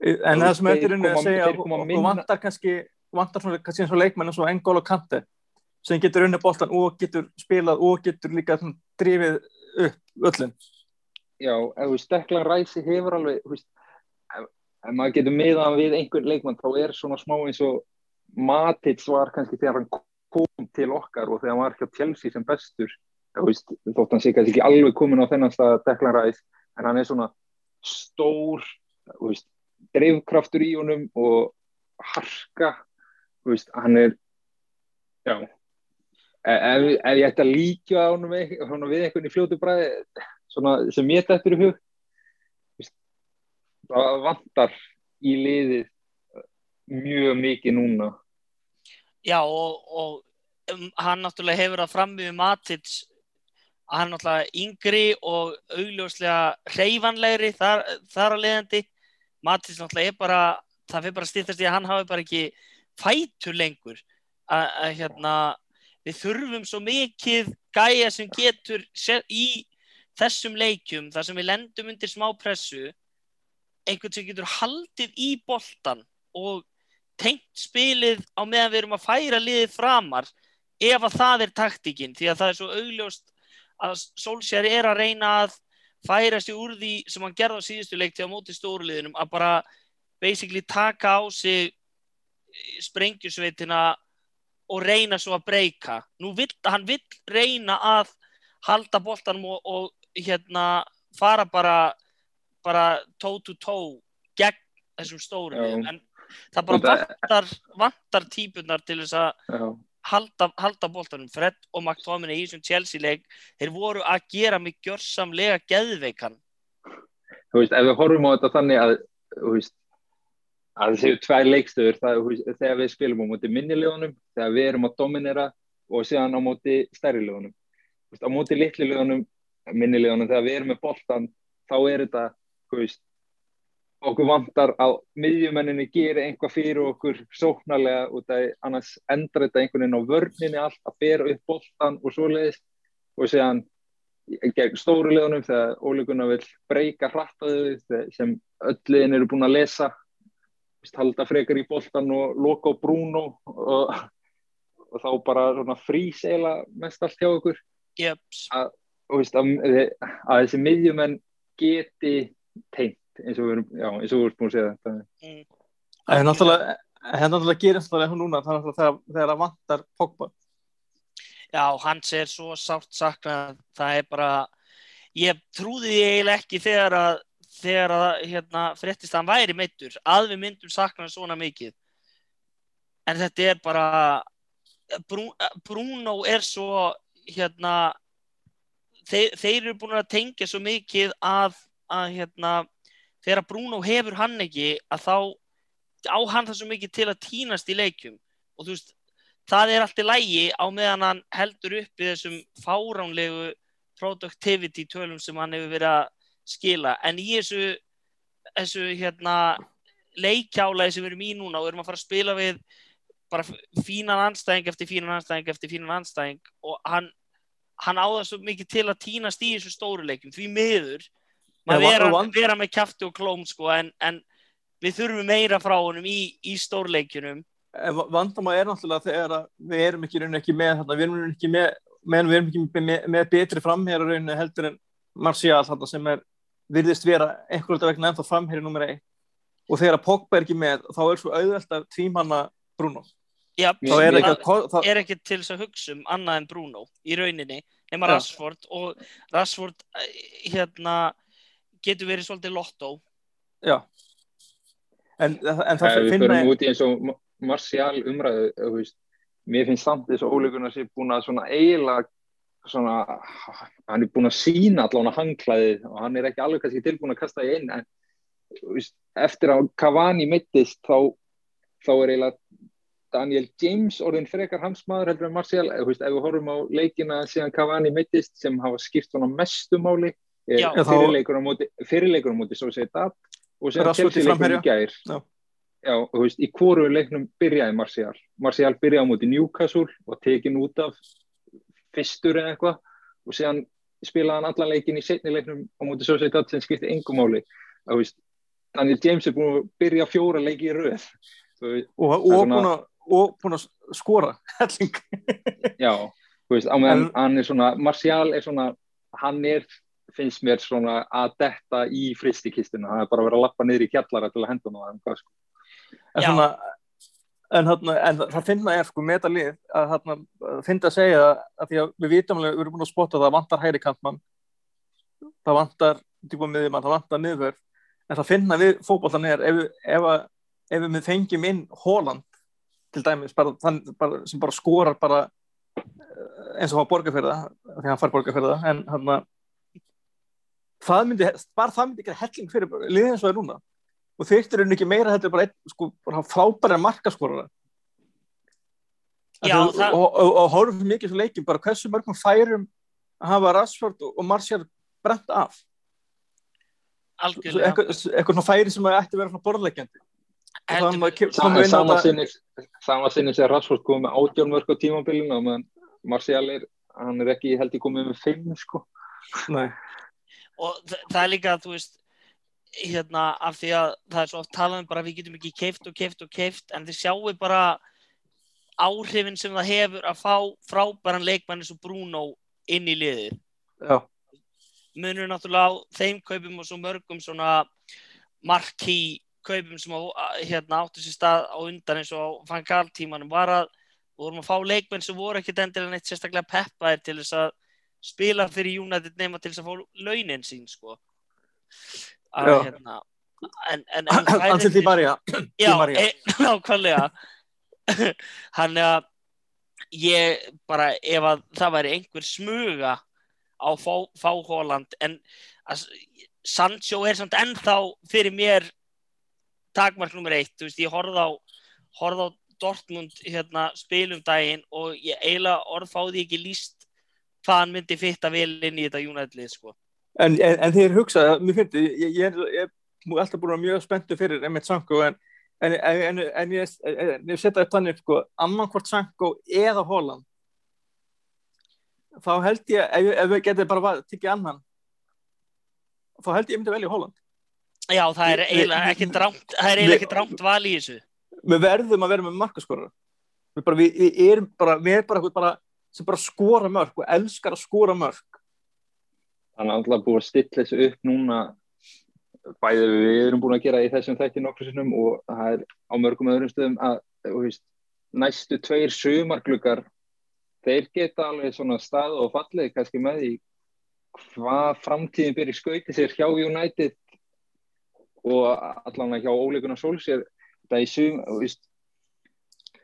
En það sem eftir henni að segja og vantar kannski vantar svona, kannski eins og leikmenn eins og Engól og Kante sem getur unni bóltan og getur spilað og getur líka drifið upp öllum Já, ef við stekla ræsi hefur alveg veist, ef, ef maður getur miðan við einhvern leikmann þá er svona smá eins og Matits var kannski þegar hann kom til okkar og þegar hann var ekki á Chelsea sem bestur. Veist, þótt hann sé kannski ekki alveg komin á þennast að dekla ræð en hann er svona stór veist, drivkraftur í honum og harka veist, hann er já. E, ef, ef ég ætti að líka á honum við einhvern í fljótu bræði sem ég ætti eftir í hug það vantar í liðið mjög mikið núna. Já og, og um, hann náttúrulega hefur að frammiðu Matits hann náttúrulega yngri og augljóslega hreyfanlegri þar, þar að leiðandi Mattis náttúrulega er bara það fyrir bara stýttast í að hann hafi bara ekki fætur lengur. Að hérna við þurfum svo mikið gæja sem getur í þessum leikjum þar sem við lendum undir smá pressu einhvern sem getur haldið í boltan og tengt spilið á meðan við erum að færa liðið framar ef að það er taktikinn því að það er svo augljóst að Solskjær er að reyna að færa sig úr því sem hann gerði á síðustu leik til á móti stóruliðinum að bara basically taka á sig sprengjusveitina og reyna svo að breyka. Nú vill, hann vill reyna að halda boltanum og, og hérna fara bara bara toe to toe gegn þessum stóruliðum en það bara vantar, vantar típunar til þess að halda, halda bóltanum Fred og McTominay í þessum Chelsea-leik þeir voru að gera mig gjörsamlega geðveikan. Þú veist, ef við horfum á þetta þannig að þú veist, að það séu tvær leikstöður þegar við spilum á móti minnilegunum, þegar við erum að dominera og séðan á móti stærri legunum á móti litli legunum minnilegunum, þegar við erum með bóltan þá er þetta, þú veist okkur vantar að miðjumenninni gerir einhvað fyrir okkur sóknarlega út af annars endra þetta einhvern veginn á vörninni allt að bera upp boltan og svo leiðist og séðan gegn stórulegunum þegar óleguna vil breyka hrattaðu sem öllin eru búin að lesa. Halda frekar í boltan og loka á Bruno og, og þá bara frís eila mest allt hjá okkur. Yep. að, að, að þessi miðjumenn geti teint eins og við erum, já, eins og við erum búin að segja þetta. En náttúrulega, hérna náttúrulega gerir náttúrulega hún núna þannig að þegar, þegar það vantar Pogba. Já, hans er svo sátt saknað, það er bara, ég trúði því eiginlega ekki þegar að, þegar að, hérna, fréttist að hann væri meittur, að við myndum saknað svona mikið. En þetta er bara, Bruno er svo, hérna, þeir, þeir eru búin að tengja svo mikið að, að hérna, þegar Bruno hefur hann ekki, að þá á hann það svo mikið til að týnast í leikjum. Og þú veist, það er allt í lægi á meðan hann heldur upp í þessum fáránlegu productivity tölum sem hann hefur verið að skila. En í þessu, þessu hérna, leikjálaði sem við erum í núna og erum að fara að spila við bara fínan anstæðing eftir fínan anstæðing eftir fínan anstæðing og hann, hann á það svo mikið til að týnast í þessu stóru leikum því miður maður Ja, vera, vera með kjafti og klóm sko, en, en við þurfum meira frá honum í, í stórleikjunum. Vandamá er náttúrulega þegar við erum ekki, í rauninni ekki með þarna, við erum í rauninni ekki með, með, við erum ekki með, með, með betri framherra rauninni heldur en Martial þarna sem er virðist vera einhverjum vegna ennþá framherri nummer 1 og þegar Pogba er ekki með þá er svo auðvelt að tvímanna Bruno. Já, þá er ekki það að það, er ekki til þess að hugsa um annað en Bruno í rauninni, nema Já. Rashford. Og Rashford eh, hérna getur verið svolítið lottó. Já. En, en það við finna förum út í eins og Martial umræðu, þú veist, mér finnst samt þess að óleikunar sé búin að svona eiginlega svona, hann er búin að sína allavega hangklæðið og hann er ekki alveg kannski tilbúin að kasta í inn en þú veist, eftir að Cavani mittist þá, þá er eiginlega Daniel James orðin frekar hans maður heldur en veist, ef við horfum á leikina síðan Cavani mittist sem hafa skipt svona mestu máli móti, fyrirleikur á móti svo segið það og í Chelsea í gær Já. Þú veist, í hvoru leiknum byrjaði Martial. Martial byrjaði á móti Newcastle og tekin út af fyrstur eða eitthvað og síðan spilaði hann allan leikin í setni leiknum á móti Sociedad sem skipti engum máli. Þú veist, Daniel James er búin að byrja fjóra leiki í röð. Veist, og, Það og, svona- búin að, og búin að skora helling já, þú veist, á meðan er Martial er svona, hann er, finnst mér svona að detta í fristikistuna. Það er bara að vera að lappa niður í kjallara til að henda hann á það. Hvað, sko. en, Já. svona, en, þarna, en það finna er sko með þetta lið að þarna, finna að segja að því að við vitum alveg, við erum búin að spotta að það vantar hæri kantmann það vantar djúpa miðjumann, það vantar miðvörð en það finna við fótbollan er ef, ef, að- ef við fengjum inn Holland til dæmis bara, þann, bara, sem bara skorar bara eh, eins og hann borgar fyrir það því hann fær borgar fyrir það en hann það myndi, bara það myndi ekki helling fyrir liðið eins og það er núna. Og þyrftir henni ekki meira heldur bara, einn, sko, bara frábæra markaskorara. Já, og, það- og, og, og horfum mikið svo leikjum bara hversu mörgum færum hafa Rashford og, Martial brent af? Algjörlega. Eitthvað, færi sem ætti að vera að á sama þetta sinni sama sinni sem Rashford komið með átjón mörg á tímabilinu og meðan Martial er hann er ekki held ég komið með fimm sko. Nei. Og þa- það er líka þú veist hérna af því að það er svo oft talað um bara við getum ekki keift og keift og keift en þið sjáu bara áhrifin sem það hefur að fá frábæran leikmann eins og Bruno inn í liðið. Já, munur náttúrulega á þeim kaupum og svo mörgum svona marquee kaupum sem á, hérna, áttu sér stað á undan eins og á Van Gaal tímanum var að vorum að fá leikmenn sem voru ekkit endilega neitt sérstaklega peppaðir til þess að spila fyrir United nema til þess að fá launin sín sko. Að, hérna, en, en, en færir Ansel Di Maria Já, e, nákvæmlega. Hann er að ég bara ef að það væri einhver smuga á fá, fá Holland en að, Sancho er samt ennþá fyrir mér takmark nummer eitt, þú veist, ég horfði á horfði á Dortmund hérna, spilum daginn og ég eiginlega orð fáði ekki líst hvað hann myndi fitta vel inn í þetta United-lið sko. En, en, en þeir hugsa, finnst ég, ég, ég, er- ég alltaf búin að mjög spenntu fyrir Emmett Sanko en, en, en, en, en ég, setja upp þannig sko, annankvort Sanko eða Holland þá held ég, ef, ef við getum bara var- tekið annan þá held ég myndi velja Holland. Já, það er eiginlega ekki drámt það er eiginlega ekki drámt val í þessu. Við verðum að vera með markaskorara. Við, bara, við, við erum bara, við erum bara, bara sem bara skora mörg og elskar að skora mörg hann er alltaf búið að stilla þessu upp núna bæði við erum búin að gera í þessum þætti nokkru sinnum og það er á mörgum öðrum stöðum að veist, næstu tveir sumargluggar þeir geta alveg svona stað og fallið kannski með því hvað framtíðin byrja skauti sér hjá United og allan hjá óleikuna Solskjær þetta í sum þú veist,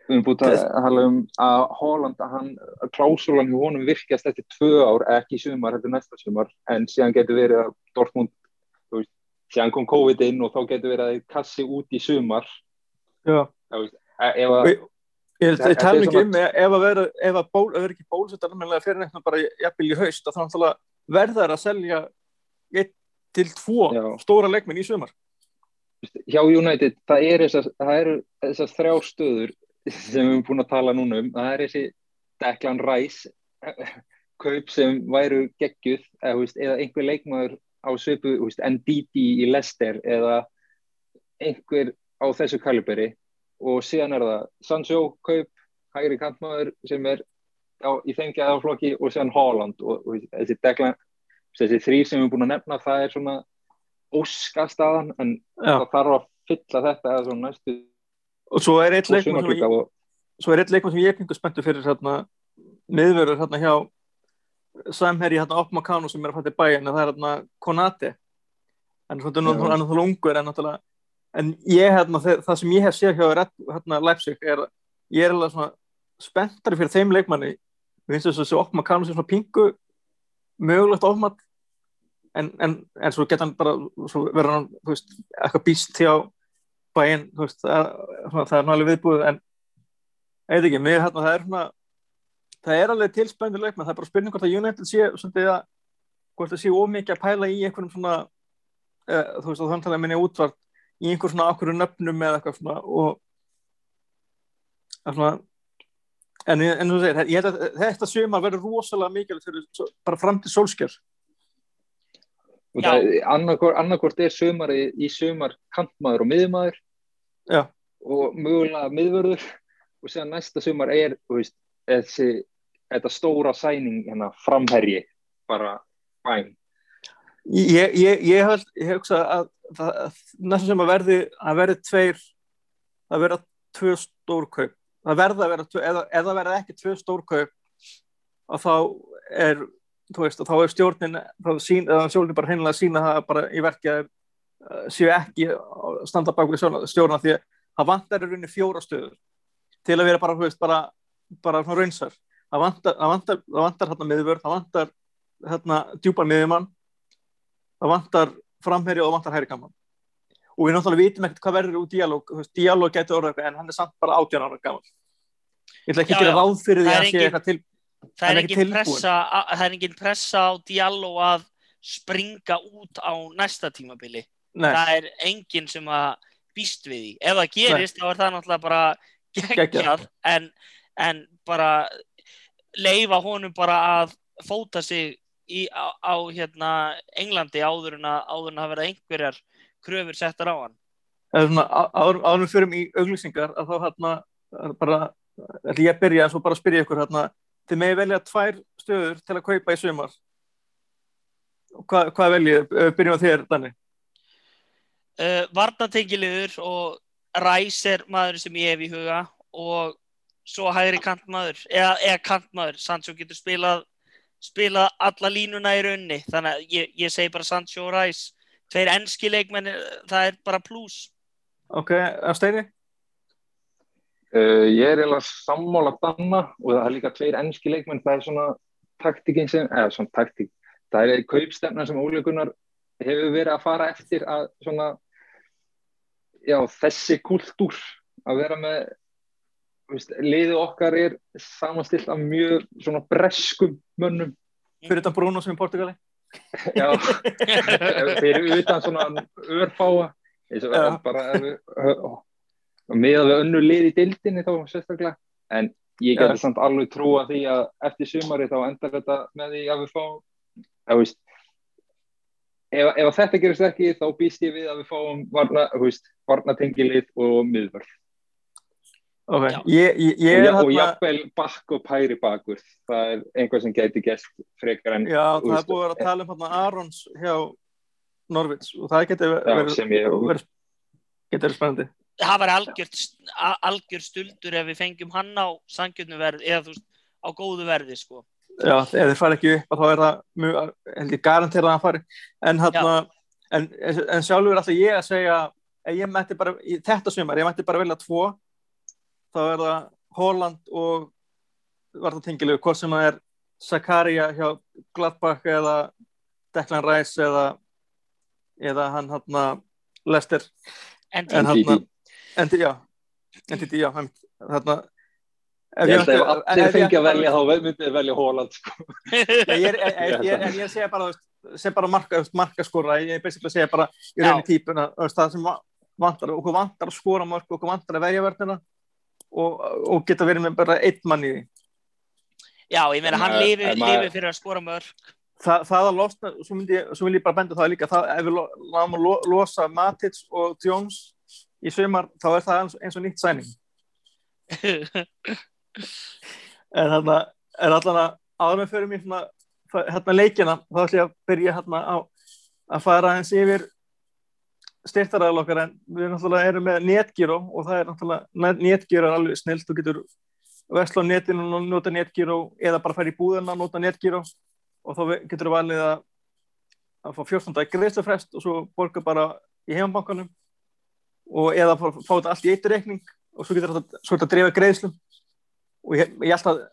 við erum búin að hala um að Holland að hann, klásulan hjá honum virkjast eftir tvö ár, ekki sumar, er næsta sumar en síðan getur verið að Dortmund þú veist, síðan kom COVID inn og þá getur verið að þeir kassi út í sumar Já. þú veist, e- ef að Ég, tala er ekki um ef að vera, ef að ból, ef er ekki bólusettar almennilega fyrir neitt bara jafnvel í haust, að þá náttúrulega verðar að selja einn til tvo Já. stóra leikminn í sumar. hjá United, það er þessar, það eru þessar þrjár stöður sem við erum búin að tala núna um, það er þessi Declan Rice kaup sem væru geggjuð eða, þú veist, eða einhver leikmaður á veist, NDD í Leicester eða einhver á þessu kaliberi og síðan er það Sancho kaup, hægri kantmaður sem er á, í þeim gæðaflokki og síðan Haaland og, og þessi Declan þessi þrýr sem við erum búin að nefna það er svona óskastaðan en Já. það þarf að fylla þetta eða svona næstu Og svo er eitt leikmann sem, leikmann sem ég er pingu spenntur fyrir hérna, miðverður hérna hjá samherji hérna Opp Makano sem er að fæta í bæin það er hérna Konate. En svona hann er náttúrulega ungur en náttúrulega en ég hérna, það, það sem ég hef séð hjá hérna Leipzig er ég er alveg svona spenntari fyrir þeim leikmanni. Við finnst þess að þessi Opp Makano sem svona pingu mögulegt ofmat en, en, en svo geta hann bara svo verður hann, þú veist, eitthvað býst hjá bæinn, þú veist, það, er- svona, það er náttúrulega viðbúið en ég veit ekki, mér hérna, það er svona það er alveg tilspændur leikmenn, það er bara spurning hvort að United sé svolítið að hvort það sé ómikið að pæla í einhverjum svona uh, þú veist, þannig að minni útvart í einhver svona okkur nöfnum eða eitthvað svona og það svona en, en þú segir, ég held að þetta sumar verður rosalega mikilvægt fyrir svo- bara fram til það annarkort, er sumari í sumar kantmaður og miðmaður Já. og mögulega miðvörður. Og síðan næsta sumar er veist, þessi, þetta stóra sæning hérna, framherji bara bæn. Ég, ég, ég, held, ég hugsa að, það, að næstum sem að verði að verði tveir að verða tvö stórkaup það verða að tvö, eða, eða verða ekki tvö stórkaup og þá er þú veist, og þá er stjórnin þá sín, eða stjórnin bara heimlega að sína það bara í verki að uh, séu ekki standa bak við stjórna því að það vantar í rauninni fjóra stöður til að vera bara, veist, bara bara raunsar það vantar, það vantar, það vantar hérna miðvörð það vantar hérna djúpan miðjumann það vantar framherja og það vantar hæri gaman og við náttúrulega vitum ekkert hvað verður úr veist, dialóg getur orðið eitthvað en hann er samt bara 18 ára gaman ég ætla ekki Já, að gera ráð fyrir því að sé eitthvað til það er engin pressa að- það er engin pressa á Diallo að springa út á næsta tímabili nei, það er enginn sem að býst við því. Ef það gerist þá er það náttúrulega bara geggjað en, en bara leifa honum bara að fóta sig í, á, á hérna Englandi áður en að að verða einhverjar kröfur settar á hann. Áður við förum í auglýsingar að þá hérna bara, ætla ég að byrja en svo bara spyrja ykkur hérna, þið megi velja tvær stöður til að kaupa í sumar. Og hvað, hvað veljið, byrjum á þér Danni uh, varnatengiliður og Ræs er maður sem ég hef í huga og svo hægri kantmaður eða, eða kantmaður, Sancho getur spilað spilað alla línuna í raunni þannig að ég, ég segi bara Sancho og Ræs tveir enski leikmenn það er bara pluss ok, að steini uh, ég er eiginlega sammála danna og það er líka tveir ennski leikmenn. Það er svona taktikinn sem eða svona taktik, það er kaupstefna sem Óli Gunnar hefur verið að fara eftir að svona já, þessi kultúr að vera með veist, liðið okkar er samanstilt af mjög svona breskum mönnum. Fyrir þetta Bruno sem er í Portugali. Já, fyrir utan svona örfáa. Eins og Já. bara með við önnu lið í dildinni þá sérstaklega. En ég Já. samt alveg trúa því að eftir sumari þá endar þetta með því að við fáum að veist ef, ef þetta gerist ekki þá býst ég við að við fáum varna, veist, varnatengilið og miðvörð ok, Já. ég, ég, ég og, er ja, og jafnvel bakk og pæri bakur það er einhvað sem geti gæst frekar en já, það er veist, búið að vera að tala um hérna Arons hjá Norvits og það getur Já, verið, sem ég verið, getur verið spennandi það var algjört, a- algjör stuldur ef við fengjum hann á sangjörnu verði eða þú veist, á góðu verði sko. Já, ef þeir fara ekki upp þá er það mjög, held ég garantera að hann fari. En, hana, en, en sjálfur er alltaf ég að segja ef ég mætti bara, í þetta sumar, ég mætti bara velja tvo þá er það Holland og var það tengilegu, hvort sem það er Zakaria hjá Gladbach eða Declan Rice eða eða hann hann Lester en en NTT. hann en, já, NTT, já þarna Ég held að ef allir fengi að velja þá myndið þið velja Holland sko. En ég segja bara, segja bara marka, þú veist, marka skora, ég er basically að segja bara í rauninni Já. típuna, það sem va- vantar, okkur vantar að skora mörg, okkur vantar að verja verðina og, og geta verið með bara einn mann í því. já, ég meina hann lifi fyrir að skora mörg Þa, það að losna, svo, myndi ég, svo vil ég bara benda það líka, það, ef við náum að lo, losa Matic og Jones í sumar, þá er það eins og nýtt sæning. En þarna, er allan að áður með fyrir mér það- hérna leikina, þá ætlum ég að byrja hérna á að fara eins yfir styrtaræðal okkar en við náttúrulega erum með netgíró og það er náttúrulega, netgíró er alveg snilt, þú getur vesla á netinu og nota netgíró eða bara fara í búðina og nota netgíró og þá getur þú valið að, að fá 14 dag greiðslufrest og svo borga bara í heimabankanum. Og eða fá, þetta allt í eitt reikning og svo getur þetta svo þetta drefa greiðslum og ég, ég alltaf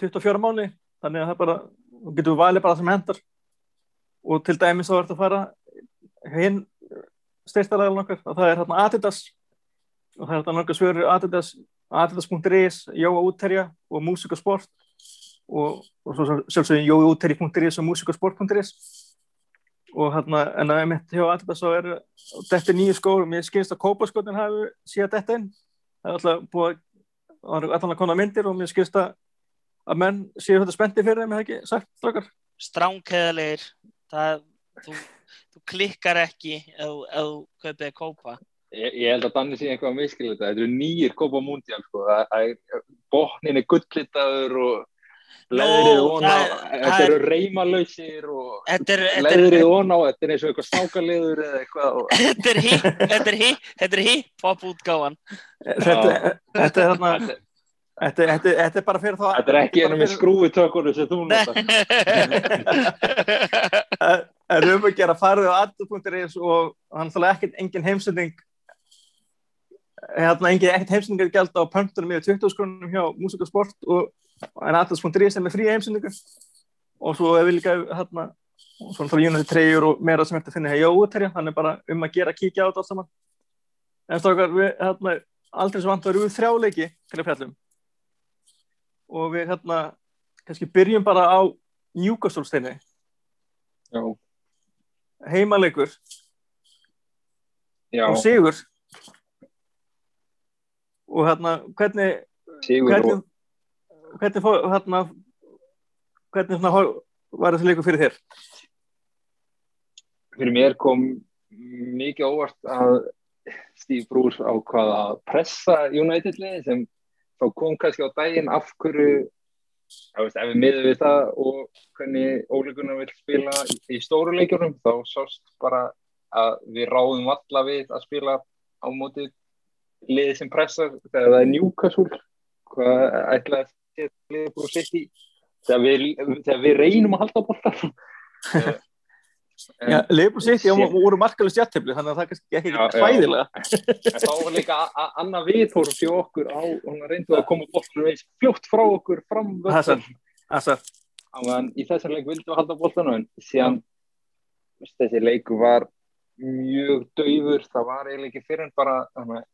24 mánu þannig að það bara, þú getur valið bara sem hendar og til dæmis þá er þetta að fara hinn styrstaræðan okkar og það er hérna Adidas. Og það er hérna nokkuð svörur Adidas Adidas.is, Jóa útterja og Músik og og, svo sjálfsögum Jói útterji.is og Músik og hérna en að mitt hjá Adidas þá er þetta nýju skór, mér skynst að kópaskotin hafi síðan þetta inn. Það er alltaf búið að það eru allan að koma myndir og mér skilst að að menn séu þetta spendi fyrir þeim, hefði ekki sagt strákar? stránkæðalegir það, þú, þú klikkar ekki ef þú- kaupið að kópa Ég, ég held að Danni sé eitthvað að miskila þetta. Þetta eru nýjir Copa Mundial, sko. Er, botnin er gullitaður og leðrið von á, það- þetta er- eru reymalausir og þetta er, þetta er, leðrið von á, þetta er eins og eitthvað snákaleður eða eitthvað. Og, þetta er hip þetta er hip, þetta er er þarna þetta, þetta, þetta er bara fyrir þá þetta er ekki ennum með fyrir- skrúitökunum sem þú notar. er er um að gera farið á adidas.is og hann þálega ekkert engin heimsending hérna engin ekkert heimsendingar gælt á pöntunum yfir 20 skrunum hjá Músik og Sport og en adidas.is er með frí heimsendingar og svo hefur líka hérna og svo náttúrulega United treyjur og meira sem að finna hjá Jóuterja, hann er bara um að gera kíkja á þetta saman. En stókar við hérna aldrei sem vant varum við þrjá leiki til að fjallum. Og við hérna kannski byrjum bara á Newcastle steinu Já, heimaleikur já, og sigur. Og hérna hvernig sigur hvernig og hvernig fó- hérna hvernig svona var þessi leikur fyrir þér? Fyrir mér kom mikið óvart að Steve Bruce ákvað að pressa United liði sem þá kom kannski á daginn af hverju veist, ef við miðum við það og hvernig óleikunar vil spila í, stóru leikjunum þá sást bara að við ráðum valla við að spila á móti liði sem pressar þegar það er Newcastle hvað ætlaði að sitt þegar við, við reynum að halda á boltan Já, Leifur City og voru markalust jættefli þannig að það er kannski ekki Já, já. hvæðilega En þá var líka annað viðhorf fyrir okkur á, hún reyndu að koma boltanum eins fljótt frá okkur fram Hassan Þannig í þessar leik vildum við halda boltanum en síðan þessi leik var mjög daufur, það var eiginlega ekki fyrir en bara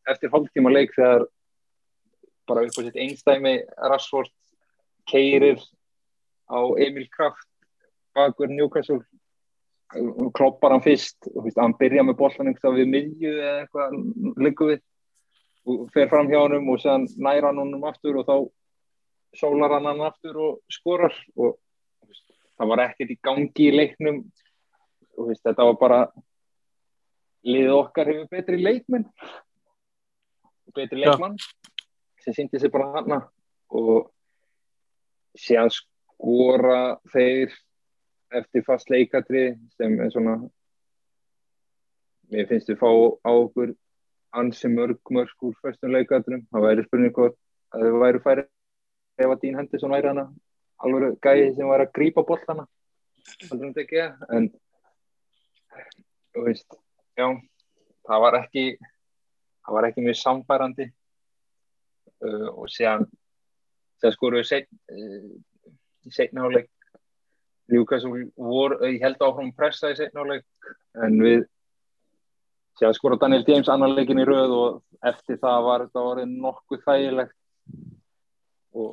eftir hálftíma leik þegar bara upp á sitt einstæmi Rashford keirir á Emil Kraft bakur Newcastle. Kloppar hann fyrst og hann byrja með boltan einhverstað við miðju eða eitthvað liggur við. Og fer fram hjá hann og séðan næra hann honum aftur og þá sólar hann hann aftur og skorar. Og það var ekkert í gangi í leiknum. Og þetta var bara liðið okkar hefur betri leikmenn. Betri leikmann sem síndi sig bara hana og síðan skora þeir eftir fast leikatri sem er svona mér finnst við fá á okkur ansi mörg mörg úr fyrstum leikadrum það væri spurning hvort að þau væri færi ef að Dín Henderson væri hana alveg gæði sem var að grípa bollana en þú veist já, það var ekki það var ekki mjög samfærandi uh, og séðan það skoruðu uh, í setnáleik Newcastle voru, ég held áfram pressa í setnáleik en við séðan skoruðu Daniel James annan leikin í rauð og eftir það var þetta orðið nokkuð þægilegt. Og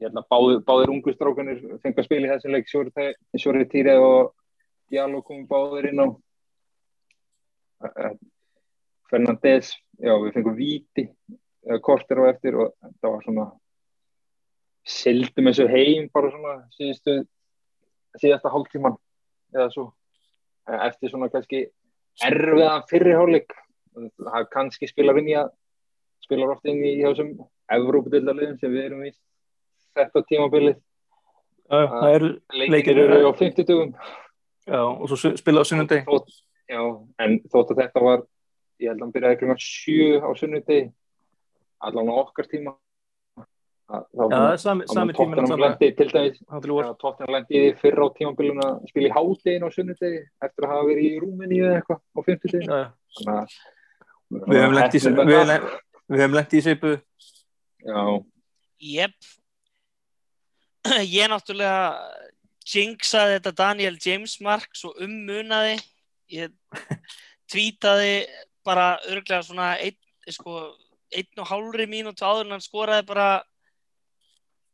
ég held að báðir, báðir ungu strákanir fengið að spila í þessu leik Sjóri Týri og Diallo komum báðir inn á Fernandes já við fengum víti kortir og eftir og það var svona sildum þessu heim bara svona síðustu síðasta hálftíman eða svo eftir svona kannski erfiðan fyrirhálik það kannski spila vinn í að spila ofta inn í þessum Evrópadildaliðum sem við erum í þetta tímabilið. Leikir eru á 50 dugum já, og svo spila á sunnundegi já, en þótt að þetta var ég held að hann byrjaði kring 7 á sunnundegi allan á okkar tíma. Sami tíma Tottenham lendi til dæmis Tottenham lendi fyrra á tímabiliðuna að spila í hádegin á sunnundegi eftir að hafa verið í Rúmeníu eða eitthvað á 50 degi við hefum lendið í seipu já. Ég náttúrulega jinxaði þetta Daniel James mark svo ummunaði. Ég tvítaði bara örglega svona einn sko, ein og hálfri mínútu áður en hann skoraði bara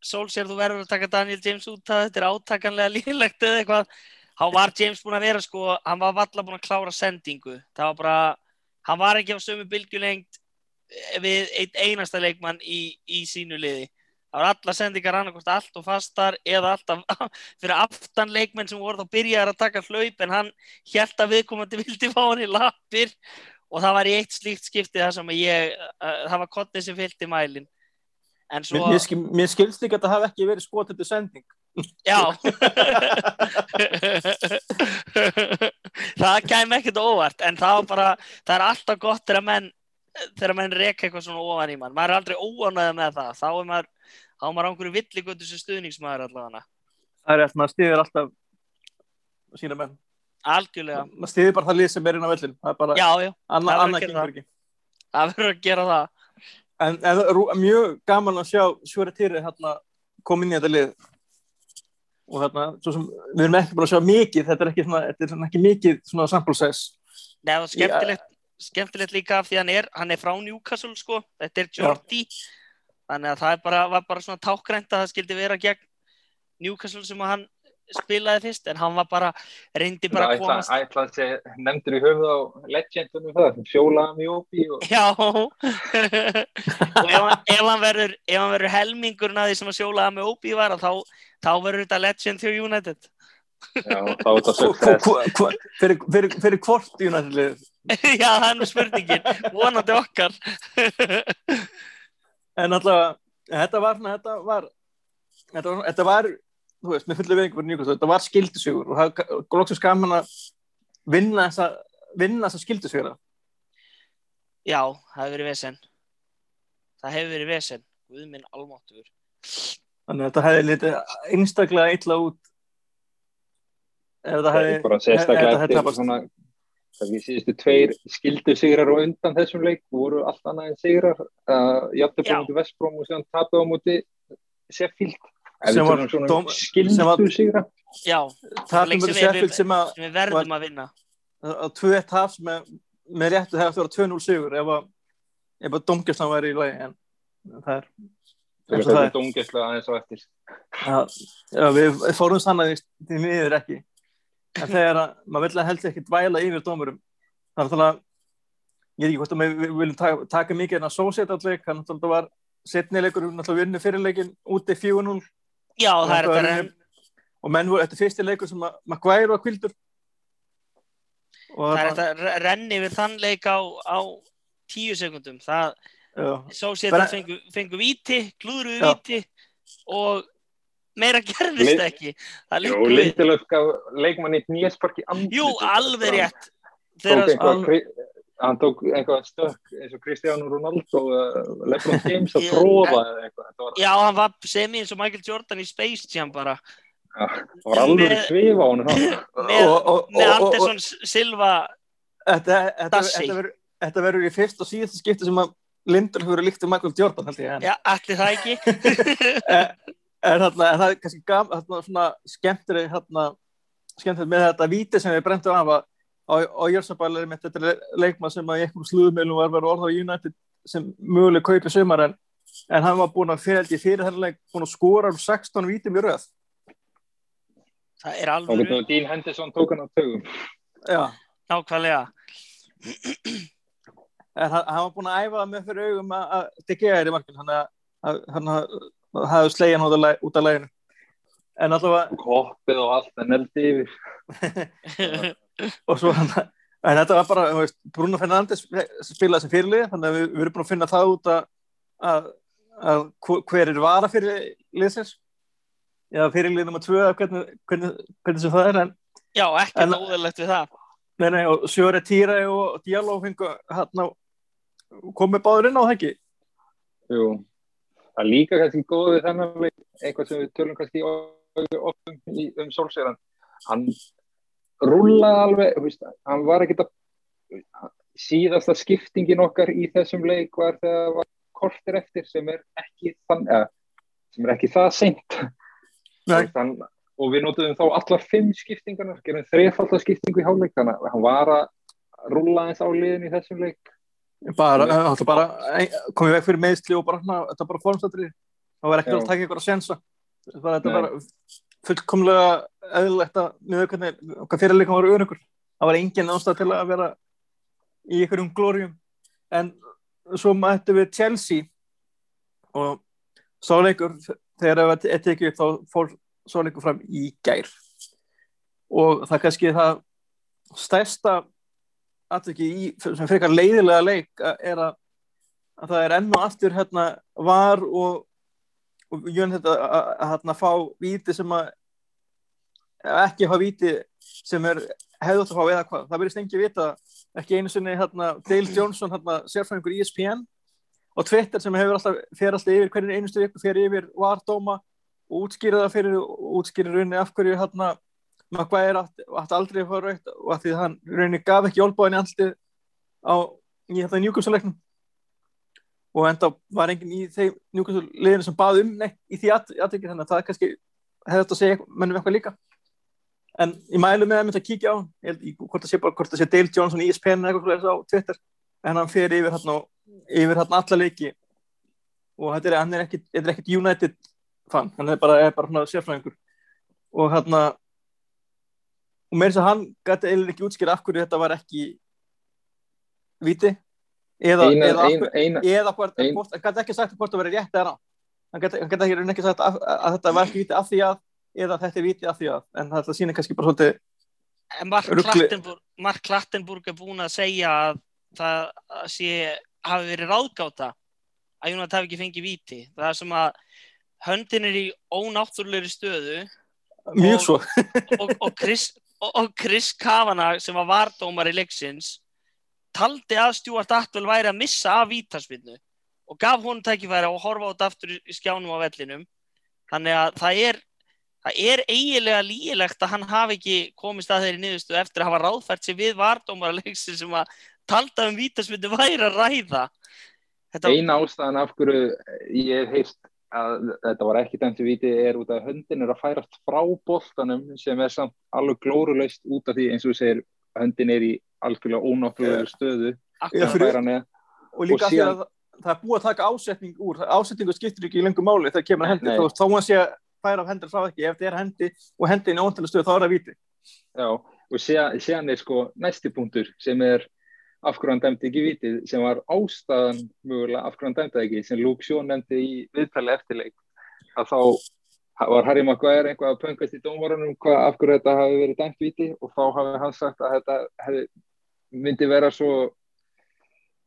Solskjær þú verður að taka Daniel James út að þetta er átakanlega lílegt eða eitthvað. Þá var James búin að vera sko hann var valla búin að klára sendingu. Það var bara, hann var ekki á sömu bylgjulengt við einn einasta leikmann í, í sínu liði. Það var alla sendingar annarkost allt og fastar eða alltaf fyrir aftan leikmenn sem voru þá byrjaði að taka hlaup en hann held að viðkomandi vildi fá hann í lappir og það var í eitt slíkt skipti það sem ég, uh, það var kottið sem fylgti mælin en svo mér, mér, mér skilst ekki að það hafi ekki verið skotið til sending. Já. Það kæm ekkert óvart en það var bara, það er alltaf gott þegar menn þegar menn reyka eitthvað svona ofan í mann. Maður er aldrei óanæðið með það. Þá er maður, þá er maður ángur villigötu sem stuðningsmaður allavega. Það er eftir, maður stýðir alltaf sína menn algjörlega. Maður stýðir bara það lið sem er inn á það er bara já, já, annað það anna verður að það. verður að gera það. En, en rú- mjög gaman að sjá Sjóri Týri hérna, kom inn í þetta lið. Og hérna, sem við erum ekki bara að sjá mikið. Þetta er ekki, svona, þetta er svona ekki mikið svona sample size. Það var skemmtilegt, skemmtilegt líka af því hann er, hann er frá Newcastle sko, þetta er Jordi. Þannig að það er bara, var bara svona tákgrænt að það skildi vera gegn Newcastle sem hann spilaði fyrst en hann var bara, reyndi bara að komast ætla sé nefndur í höfuð á legendunum það, fjóla mjópi og Já. Og ef hann, ef hann verður ef hann verður helmingurinn að því sem að sjólaða með Óbí var að þá, þá verður þetta legend þjó United. Já, þá er þetta success. fyrir, fyrir, fyrir hvort United Já, það er nú spurningin, vonandi okkar. En allavega, þetta var þetta var þetta var, þetta var þú veist, með fullu veiningu fyrir Newcastle, þetta var skildisugur og það er glóksum skaman að vinna þessa, vinna þessa skildisugur Já, það hefur verið vesen. Það hefur verið vesen. Guð minn almáttugur. Þannig að þetta hefði litið einstaklega illa út ef það hefði bara ef sérstaklega þetta hefði eftir tapast. svona kannski síðustu tveir skildu sigrar og undan þessum leik voru allt annað en sigrar. Uh, jafnir Já. búin til Vestbróm og síðan tapið á móti Sheffield. ef Sem var svona dóm- um sem var- Já, það er sem við- Sheffield sem að sem við verðum að vinna. Á 2-1 hafs með, með réttu hefði að vera 2-0 sigur ef að, ef að domgjastlan væri í lagi en það er það eins og það er dóngeslega aðeins á eftir. Já, já, við fórum sannaði því miður ekki. En þegar að maður vill að helst ekki dvæla yfir dómurum þannig að það ég veit ekki hvort að við, viljum taka, taka mikið en að sósét allir þannig að það var setnilegur náttúrulega vinnu fyrirleikin úti 4-0 Já, og, það er þetta var- og menn voru, þetta er fyrsti leikur sem að Maguire var kvildur og Það er þetta að renni við þann leik á, á tíu sekundum. Það, já, svo Bara- það fengu, fengu víti klúðruðu Já. víti og meira gerðist ekki. Það Jú, Lindelöf gaf leikmanni nýjarsparki Jú, alveg rétt. Þegar eitthvað, hann- hann tók eitthvað stökk eins og Cristiano Ronaldo eða Lebron James að tróða eða eitthvað. Já, hann var semi eins og Michael Jordan í Space Jam bara það var alveg Með- svif á honum. þá. með, Og- og- með og- og- Anderson Silva Þetta, þetta, Dassi. þetta, verður, þetta verður í fyrst og síðast skipti sem að Lindur hefur líkt um Michael Jordan held ég en, já, allir það ekki en, en, það er kannski þarna, skemmtileg með þetta víti sem við brentum af að á, á Jörsabæli með þetta er leikmann sem að í einhverjum sluðumilum var verið orða á United sem möguleg kaupi sumar en, en hann var búin að fyrir, ég, fyrir þennan leik búin að skora um 16 vítum í röð það er Og alveg getur Dean Henderson tók hann á tögum. Já, nákvæmlega en hann, hann var búin að æfa það með fyrir augum að, að Degea er í að- að hann hafði slegin út af læ- út af læginu en allavega Koppið og allt, en eldi yfir. og svo hann en þetta var bara, þú veist, Bruno Fernandes spilaði sem fyrirlið, þannig að við, við erum búin að finna það út að, að, að hver- er vara fyrir liðsins eða fyrirlið nummer tvö eða hvernig, hvernig, hvernig sem það er en, já, ekkert En- óðurlegt við það nei, nei, og Sjöre Týra og hann komið báður inn á það ekki Jú. Það er líka kannski góð við þennan eitthvað sem við tölum kannski oft um, í- um Solskjaeran. Hann rúlaði alveg, veist, hann var ekkert að síðasta skiptingin okkar í þessum leik var þegar það var kortir eftir sem er ekki þann, eða, sem er ekki það seint. Hann, og við notuðum þá allar fimm skiptingarnar, gerum þrefaldar skiptingu í hálfleik, þannig að hann var að rúla eins á liðin í þessum leik. bara, það bara ein- komið veg fyrir meðsli og bara, þetta er bara formstættri það var ekki Já. að taka ykkur að sensa bara, þetta Nei. er bara fullkomlega eðlilegt að með hvernig okkar fyrirleikum var örugur það var engin ástæð til að vera í ykkurum glórium. En svo mættu við Chelsea og sáleikur þegar það er tekið upp þá fór sáleikur fram í gær. Og það kannski það stærsta atveki í sem frekar leiðilega leik er að, að það er enn og aftur hérna var og, og Jón þetta að, hérna fá víti sem að ekki hafa víti sem er hefðu átt að fá eða hvað, það verðist engi vita ekki einu sinni hérna Dale Johnson hérna sérfræðingur í ESPN og Twitter sem hefur alltaf, fer alltaf yfir hvernig einustu viku fer yfir vardóma og útskýra það fyrir og útskýra rauninni af hverju hérna Maguire átti aldrei að fá raukt og að því hann rauninni gaf ekki olbáðin í alltið á í þetta njúkvæmsuleiknum og enda var enginn í þeim njúkvæmsuleginu sem bað um neitt í því aðtöki þannig að það kannski hefði þetta að segja mennum eitthvað líka. En ég mælu með að mynda að kíkja á held, í, hvort það sé sé Dale Johnson í ESPN eða eitthvað svoleiðis á Twitter. En hann fer yfir hérna yfir hérna alla leiki. Og þetta er, hann er ekkit, er ekkit United fan, hann er bara, er bara svona sérfræðingur. Og hérna og með þess að hann gæti eiginlega ekki útskýra af hverju þetta var ekki viti eða, Eina, eða, af eina, hverju- eina, eða hvort, hann gæti ekki sagt hvort það verið rétt eða ná hann gæti, hann gæti ekki, ekki sagt að, að þetta var ekki viti af því að eða þetta er viti af því að. En þetta sýnir kannski bara svolítið Mark Klattenburg, Mark Klattenburg er búin að segja að það að sé, hafi verið ráðgáta að Jónat hafi ekki fengið víti. Það er sem að höndin er í ónáttúrulegri stöðu mjög Og- svo. og, og, Chris, og, og Chris Kavanagh sem var vardómar í leiksins taldi að Stuart Atwell væri að missa af vítaspinnu og gaf honum tækifæri að horfa á þetta aftur í skjánum á vellinum. Þannig að það er það er eiginlega lígilegt að hann hafi ekki komist að þeirri niðurstu eftir að hafa ráðfært sig við vardómar í leiksin sem að talda um vítaspinnu væri að ræða. Þetta, eina ástæðan af hverju ég heist að þetta var ekki dæmt við viti er út að höndin er að færast frá boltanum sem er samt alveg glórulaust út af því eins og þú segir höndin er í algjörlega ónáttúrulega stöðu Já, akkurat, fyrir- og líka Og síðan- að það er búið að taka ásetning úr ásetningu skiptir ekki í lengur máli þegar kemur hendi. Nei. þá hann sé að færa af hendur frá ekki ef þetta er hendi og hendin er óntilega stöð þá er það viti Já, og síðan er sko næsti punktur sem er af hverju hann dæmdi ekki vitið sem var ástæðan mögulega af hverju hann dæmdi það ekki sem Luke Shaw nefndi í viðtali eftirleik að þá var Harry Maguire einhvað að pöngast í dómarunum hvað af hverju þetta hafi verið dæmt viti og þá hafi hann sagt að þetta hefði, myndi vera svo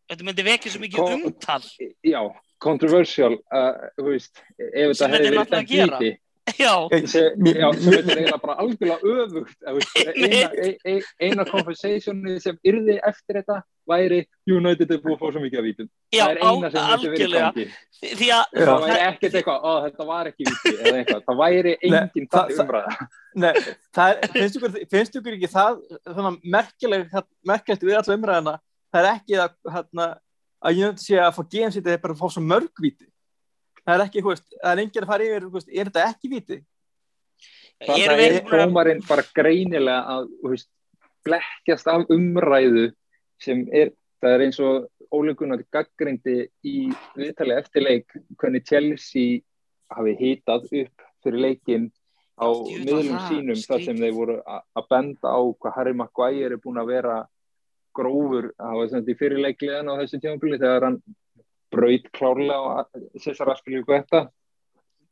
þetta myndi vekja svo mikið umtal já, controversial uh, veist, ef Sem þetta þetta hefði verið gera. viti Já, Se- Mér- Já, sem þetta er eiginlega bara algjörlega veist, eina, ein, ein, eina conversationi sem yrði eftir þetta væri United er búið að fá svo mikið að vítum. Já, það er eina sem myndi verið gangi. Að það væri ekkert eitthvað, ó þetta var ekki víti eða eitthvað, það væri engin það- umræða Nei, það er, finnst, ykkur, finnst ykkur ekki það þannig merkileg, merkilegt við alla umræðina það er ekki að, hérna, að ég nefndi sé að fá GM sitt eða bara að fá svo mörgvíti það er ekki, veist, það er enginn að fara yfir veist, er þetta ekki víti? þannig að er dómarinn bara greinilega að veist, blekkjast af umræðu sem er, það er eins og ólegunar gaggrindi í viðtali eftir leik hvernig Chelsea hafi hitað upp fyrir leikin á miðlum það sínum þar sem þeir voru að benda á hvað Harry Maguire er búin að vera grófur, það var sem þetta í fyrirleikliðan á þessu tímabili þegar hann braut klárlega á Cesar Aspilicueta þetta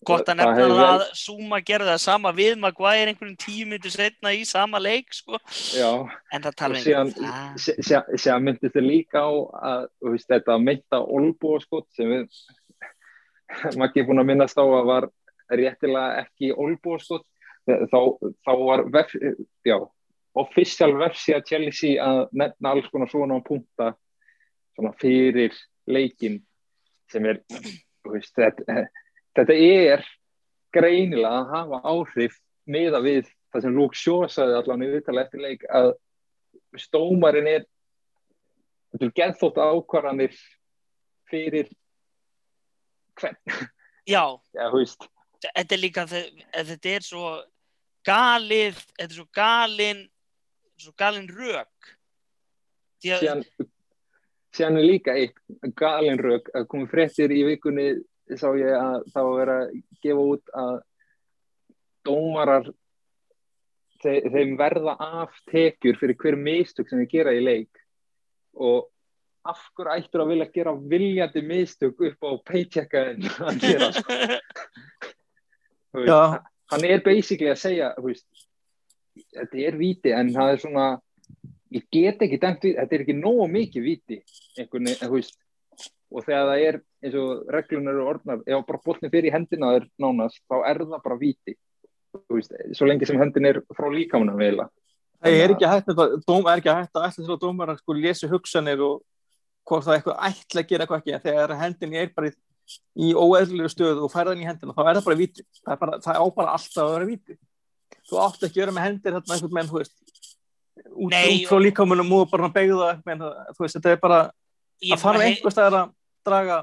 gott að nefna það að Zuma gerði það sama við Maguire einhvern tíu myndu setna í sama leik sko. Já, en það tala um það. sé- sé- síðan myndist þið líka á að veist, þetta meinta olbúaskot sem við Maggi er búin að minnast á að var réttilega ekki olbúaskot þá, þá var vef, já, official versija Chelsea að nefna alls konar svona punta svona fyrir leikin sem er veist, þetta, þetta er greinilega að hafa áhrif miða við það sem Luke Shaw sagði allan í viðtala eftir leik að stómarinn er er geðþótt ákvarðanir fyrir hvern, já, veist. Þetta er líka þe- þetta er svo galið þetta er svo galin svo galin rök. Síðan, er líka eitt galin rauk að komið fréttir í vikunni sá ég að það var að gefa út að dómarar þe þeim verða af tekjur fyrir hver mistök sem þeir gera í leik. Og af hverju ættur að vilja gera viljandi mistök upp á paychecka en að gera? Sko. Hann er basically að segja veist, þetta er víti en það er svona ég get ekki dæmt víti, þetta er ekki nógu mikið víti einhvern veginn, þú veist. Og þegar það er eins og reglunar eru orðnar, ef bara botni fyrir hendina þér nánast, þá er það bara víti. Þú veist, svo lengi sem hendin er frá líkamunum veila það er ekki hægt að, dóm, er ekki hægt að ætla til að dómar sko lesi hugsanir og hvort það eitthvað ætla að gera eitthvað ekki. En þegar hendin er bara í, í óeðlilegu stöðu og færðan í hendina þá er það bara víti. Það, er bara, það á bara alltaf að vera víti. Þú átt ekki að vera með hendir þarna einhvern menn, út, Nei, út frá líkamunum og bara begða menn, þú veist, þetta er bara að fara einhvers staðar að draga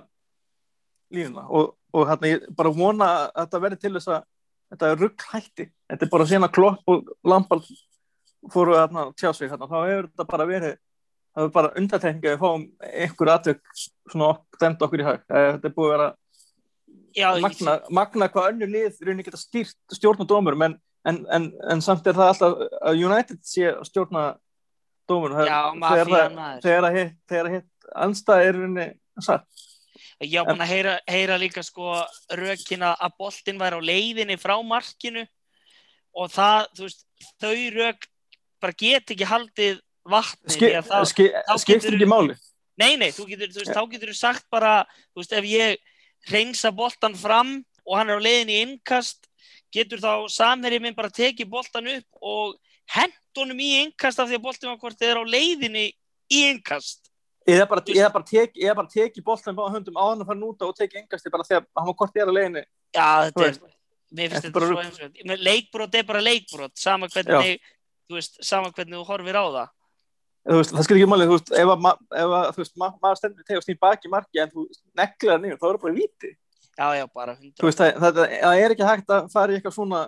línuna og, og hérna, ég bara vona að þetta verði til þess að þetta er rugg hætti. Þetta er bara síðan að klopp og Lampard fóru að tjá sig hérna, þá hefur þetta bara verið það er bara undartekninga að við fáum einhver aðtök svona dæmt okkur í Eh, þetta er búið að vera já, magna, magna hvað önnur lið rauninni geta stýrt stjórna dómur en, en, en, en samt er það alltaf að United sé stjórna dómur já, þegar það þegar að hitt, þegar að hitt anstæð er rauninni satt. Ég á búin að heyra, heyra líka sko rökina að boltinn væri á leiðinni frá markinu. Og það, þú veist, þau rök bara get ekki haldið vatni Ski, því að það, ski, þá skiptir getur- ekki máli. Nei, nei, þú getur, þú veist, þá getur þú sagt bara, þú veist, ef ég reynsa boltan fram og hann er á leiðinni innkast, getur þá samherjið minn bara tekið boltan upp og hent honum í innkast af því að boltin var hvort þið er á leiðinni í innkast. eða bara, bara teki, eða bara teki boltan báða höndum á hann að fara núta og teki engasti bara þegar hann var kort í aðra leiðinni Já, þetta er, mér finnst þetta svo rugl. einsvægt. Leikbrot er bara leikbrot, sama hvernig, þú veist, sama hvernig þú horfir á það. veist, það skil ekki máli þú veist, ef, að, maður stendur tegast í baki marki en þú það niður, þá er það bara víti Já, já, bara þú hundra. veist, það, það, það er ekki hægt að fara í eitthvað svona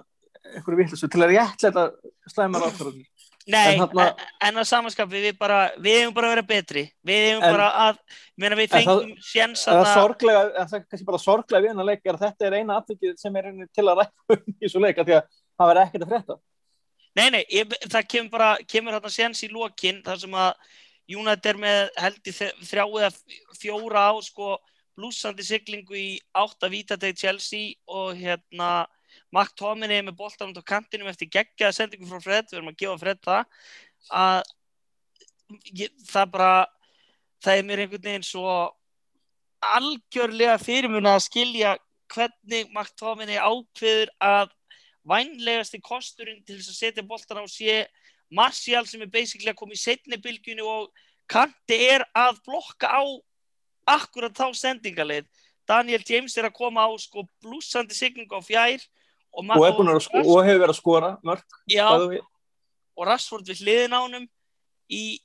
einhverju vittlisu til að réttlega slæma ráðfærðin Nei, en þarna- en að samanskapi við bara, við hefum bara að vera betri. Við hefum En- bara að, meina við En það- fengum sjens það að er sorglega, en það er kannski bara sorglega við hennar leik er að þetta er eina afvikið sem er til að rækka í svo leika því að það verður ekkert að frétta Nei, nei, ég, það kemur bara, kemur þarna sjens í lokin þar sem að United er með held í þrjá eða fjóra á sko blúsandi siglingu í átta vítateg Chelsea og hérna McTominay er með boltan út á kantinum eftir geggjaða sendingu frá Fred, við erum að gefa Fred það. Að ég, það bara það er mér einhvern veginn svo algjörlega fyrirmuna að skilja hvernig McTominay ákveður að vænlegasti kosturinn til þess að setja boltan á sé Martial sem er basically að koma í setni bylgjunni og Kanti er að blokka á akkurat þá sendingalið Daniel James er að koma á sko blúsandi signingu á fjær og, og, að sko- og hefur verið að skora mörg Já, og Rashford við hliðin á honum í,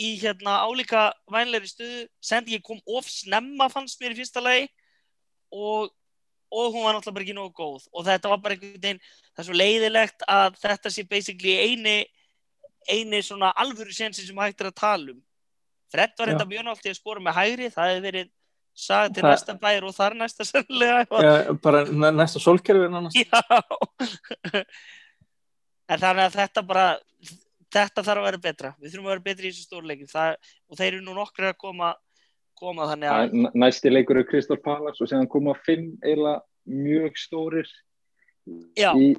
í hérna álíka vænlegri stuðu sendingin kom of snemma fannst mér í fyrsta lagi. Og, og hún var náttúrulega ekki nógu góð. Og þetta var bara einhvern veginn það er svo leiðilegt að þetta sé basically eini eini svona alvöru sensi sem hægt er að tala um Fred var Já. þetta mjög náttúrulega að skora með hægri það hefði verið sagði til Það- næsta bæir og þar næsta sannlega Já, bara næ- næsta sólkerfi nánast. Já En þannig að þetta bara þetta þarf að vera betra við þurfum að vera betri í þessu stórleikin það, og þeir eru nú nokkru að koma, koma þannig að er n- Næsti leikur er Kristal Palace og séðan koma fimm eiginlega mjög stórir já, í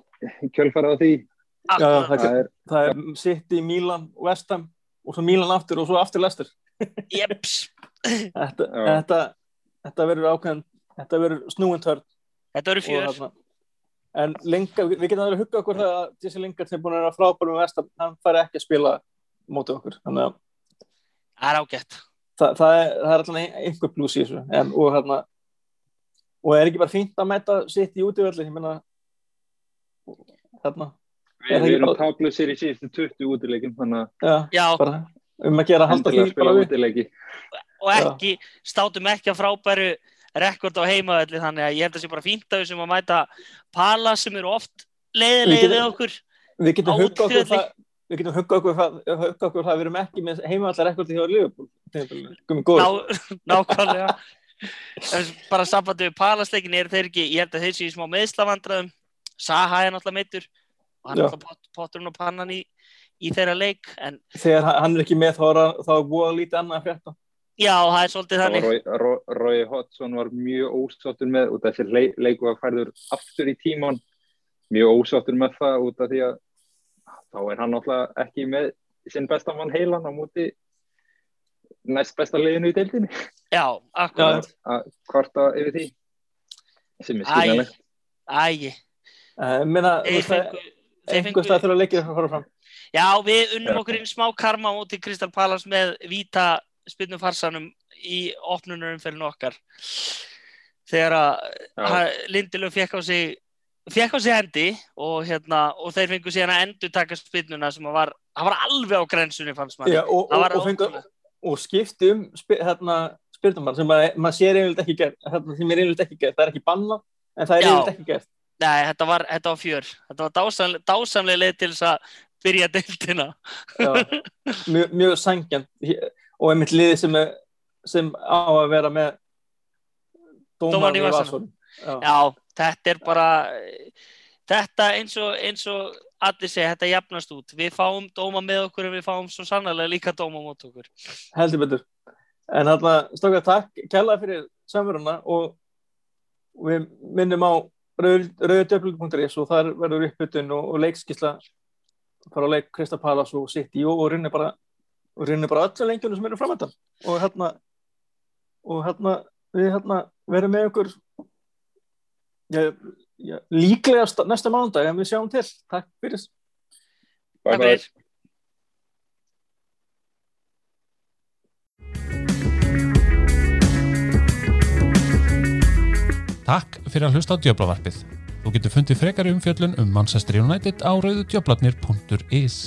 kjölfarað á því. akkurat, það- Það er, Það er City, Milan, West Ham og svo Milan aftur og svo aftur Leicester. Jeps. Þetta, þetta, þetta verður ákveðin, þetta verður snúin törn. þetta og fjör. En lenga, við getum alveg huggað okkur það að þessi lengar sem er búin að vera frábærum Ham, hann fær ekki að spila mótið okkur. Þannig að það er ágætt. Það, það, er, það er alltaf einhver blús í þessu. En, og hérna, og er ekki bara fínt að mæta sitt í útivöldi, ég meina, þarna, við, við erum tablusir í síðustu 20 útileikum, þannig að já, já, bara um að gera að halda því við. og ekki státum ekki að frábæru rekord á heimavelli þannig að ég held að sé bara fínt að þessum að mæta pala sem eru oft Við leiðilegi getum- við okkur Við getum Á huggað okkur það, við getum huggað okkur það, það, við erum ekki með heimavallar rekordi hjá Liverpool. Nákvæmlega. Bara sambandi við palasleikin er þeir ekki, ég held að þeir séu í smá meðslavandræðum Saha er náttúrulega meittur og hann er náttúrulega pot, potturinn og pannan í, í þeirra leik en Þegar hann- er ekki með þá er, er búið lítið annað að frétta. já, það er svolítið Það þannig. Roy Hodgson var mjög ósáttur með út af þessi leik, leiku að færður aftur í tíman mjög ósáttur með það út af því að þá er hann náttúrulega ekki með sinn besta mann heilan á móti næst besta liðinu í deildinni. Já, akkurat, að kvarta yfir því sem er skiljanlegt. Ægi Uh, minna, Þeir fengu, þeir einhver fengu stað þurfa að leikir að fara fram. Já, við unnum okkur inn smá karma á móti Kristal Palace með víta spinnum farsanum í opnunarumferðinu okkar þegar að Lindelöf fekk á sig fekk á sig hendi og, hérna, og þeir fengu síðan að endur taka spinnuna sem að var, var alveg á grensunni fannst maður Já, og, það og, var og, og skipti um spi, hérna, spyrnum sem maður, maður sér einhvern ekki gert. Hérna, sem er einhvern ekki gert. Það er ekki banna, en það er einhvern ekki gert. Nei, þetta var, þetta var fjör þetta var dásamlega leið til þess að byrja deildina. Mjög, mjög sangjant og einmitt liði sem, er, sem á að vera með dómarn í vasunum. Já. Já, þetta er bara þetta eins og, eins og allir segja, þetta jafnast út. Við fáum dóma með okkur en við fáum svo sannlega líka dóma mót okkur. Heldur betur. En þarna stókað takk kærlega fyrir samveruna og við minnum á rauðdjöflug.is og þar verður uppbytun og, og leikskísla fara á leik Krista Palas og City og, og rinni bara og rinni bara öllu lengjunum sem eru framöndan og hérna og hérna við hérna verðum með ykkur já, já, líklega sta- næsta mándag en við sjáum til, takk fyrir. Bye Takk fyrir Takk fyrir að hlusta á Djöblavarpið. Þú getur fundið frekari umfjöllun um Manchester United á rauðudjöblarnir.is.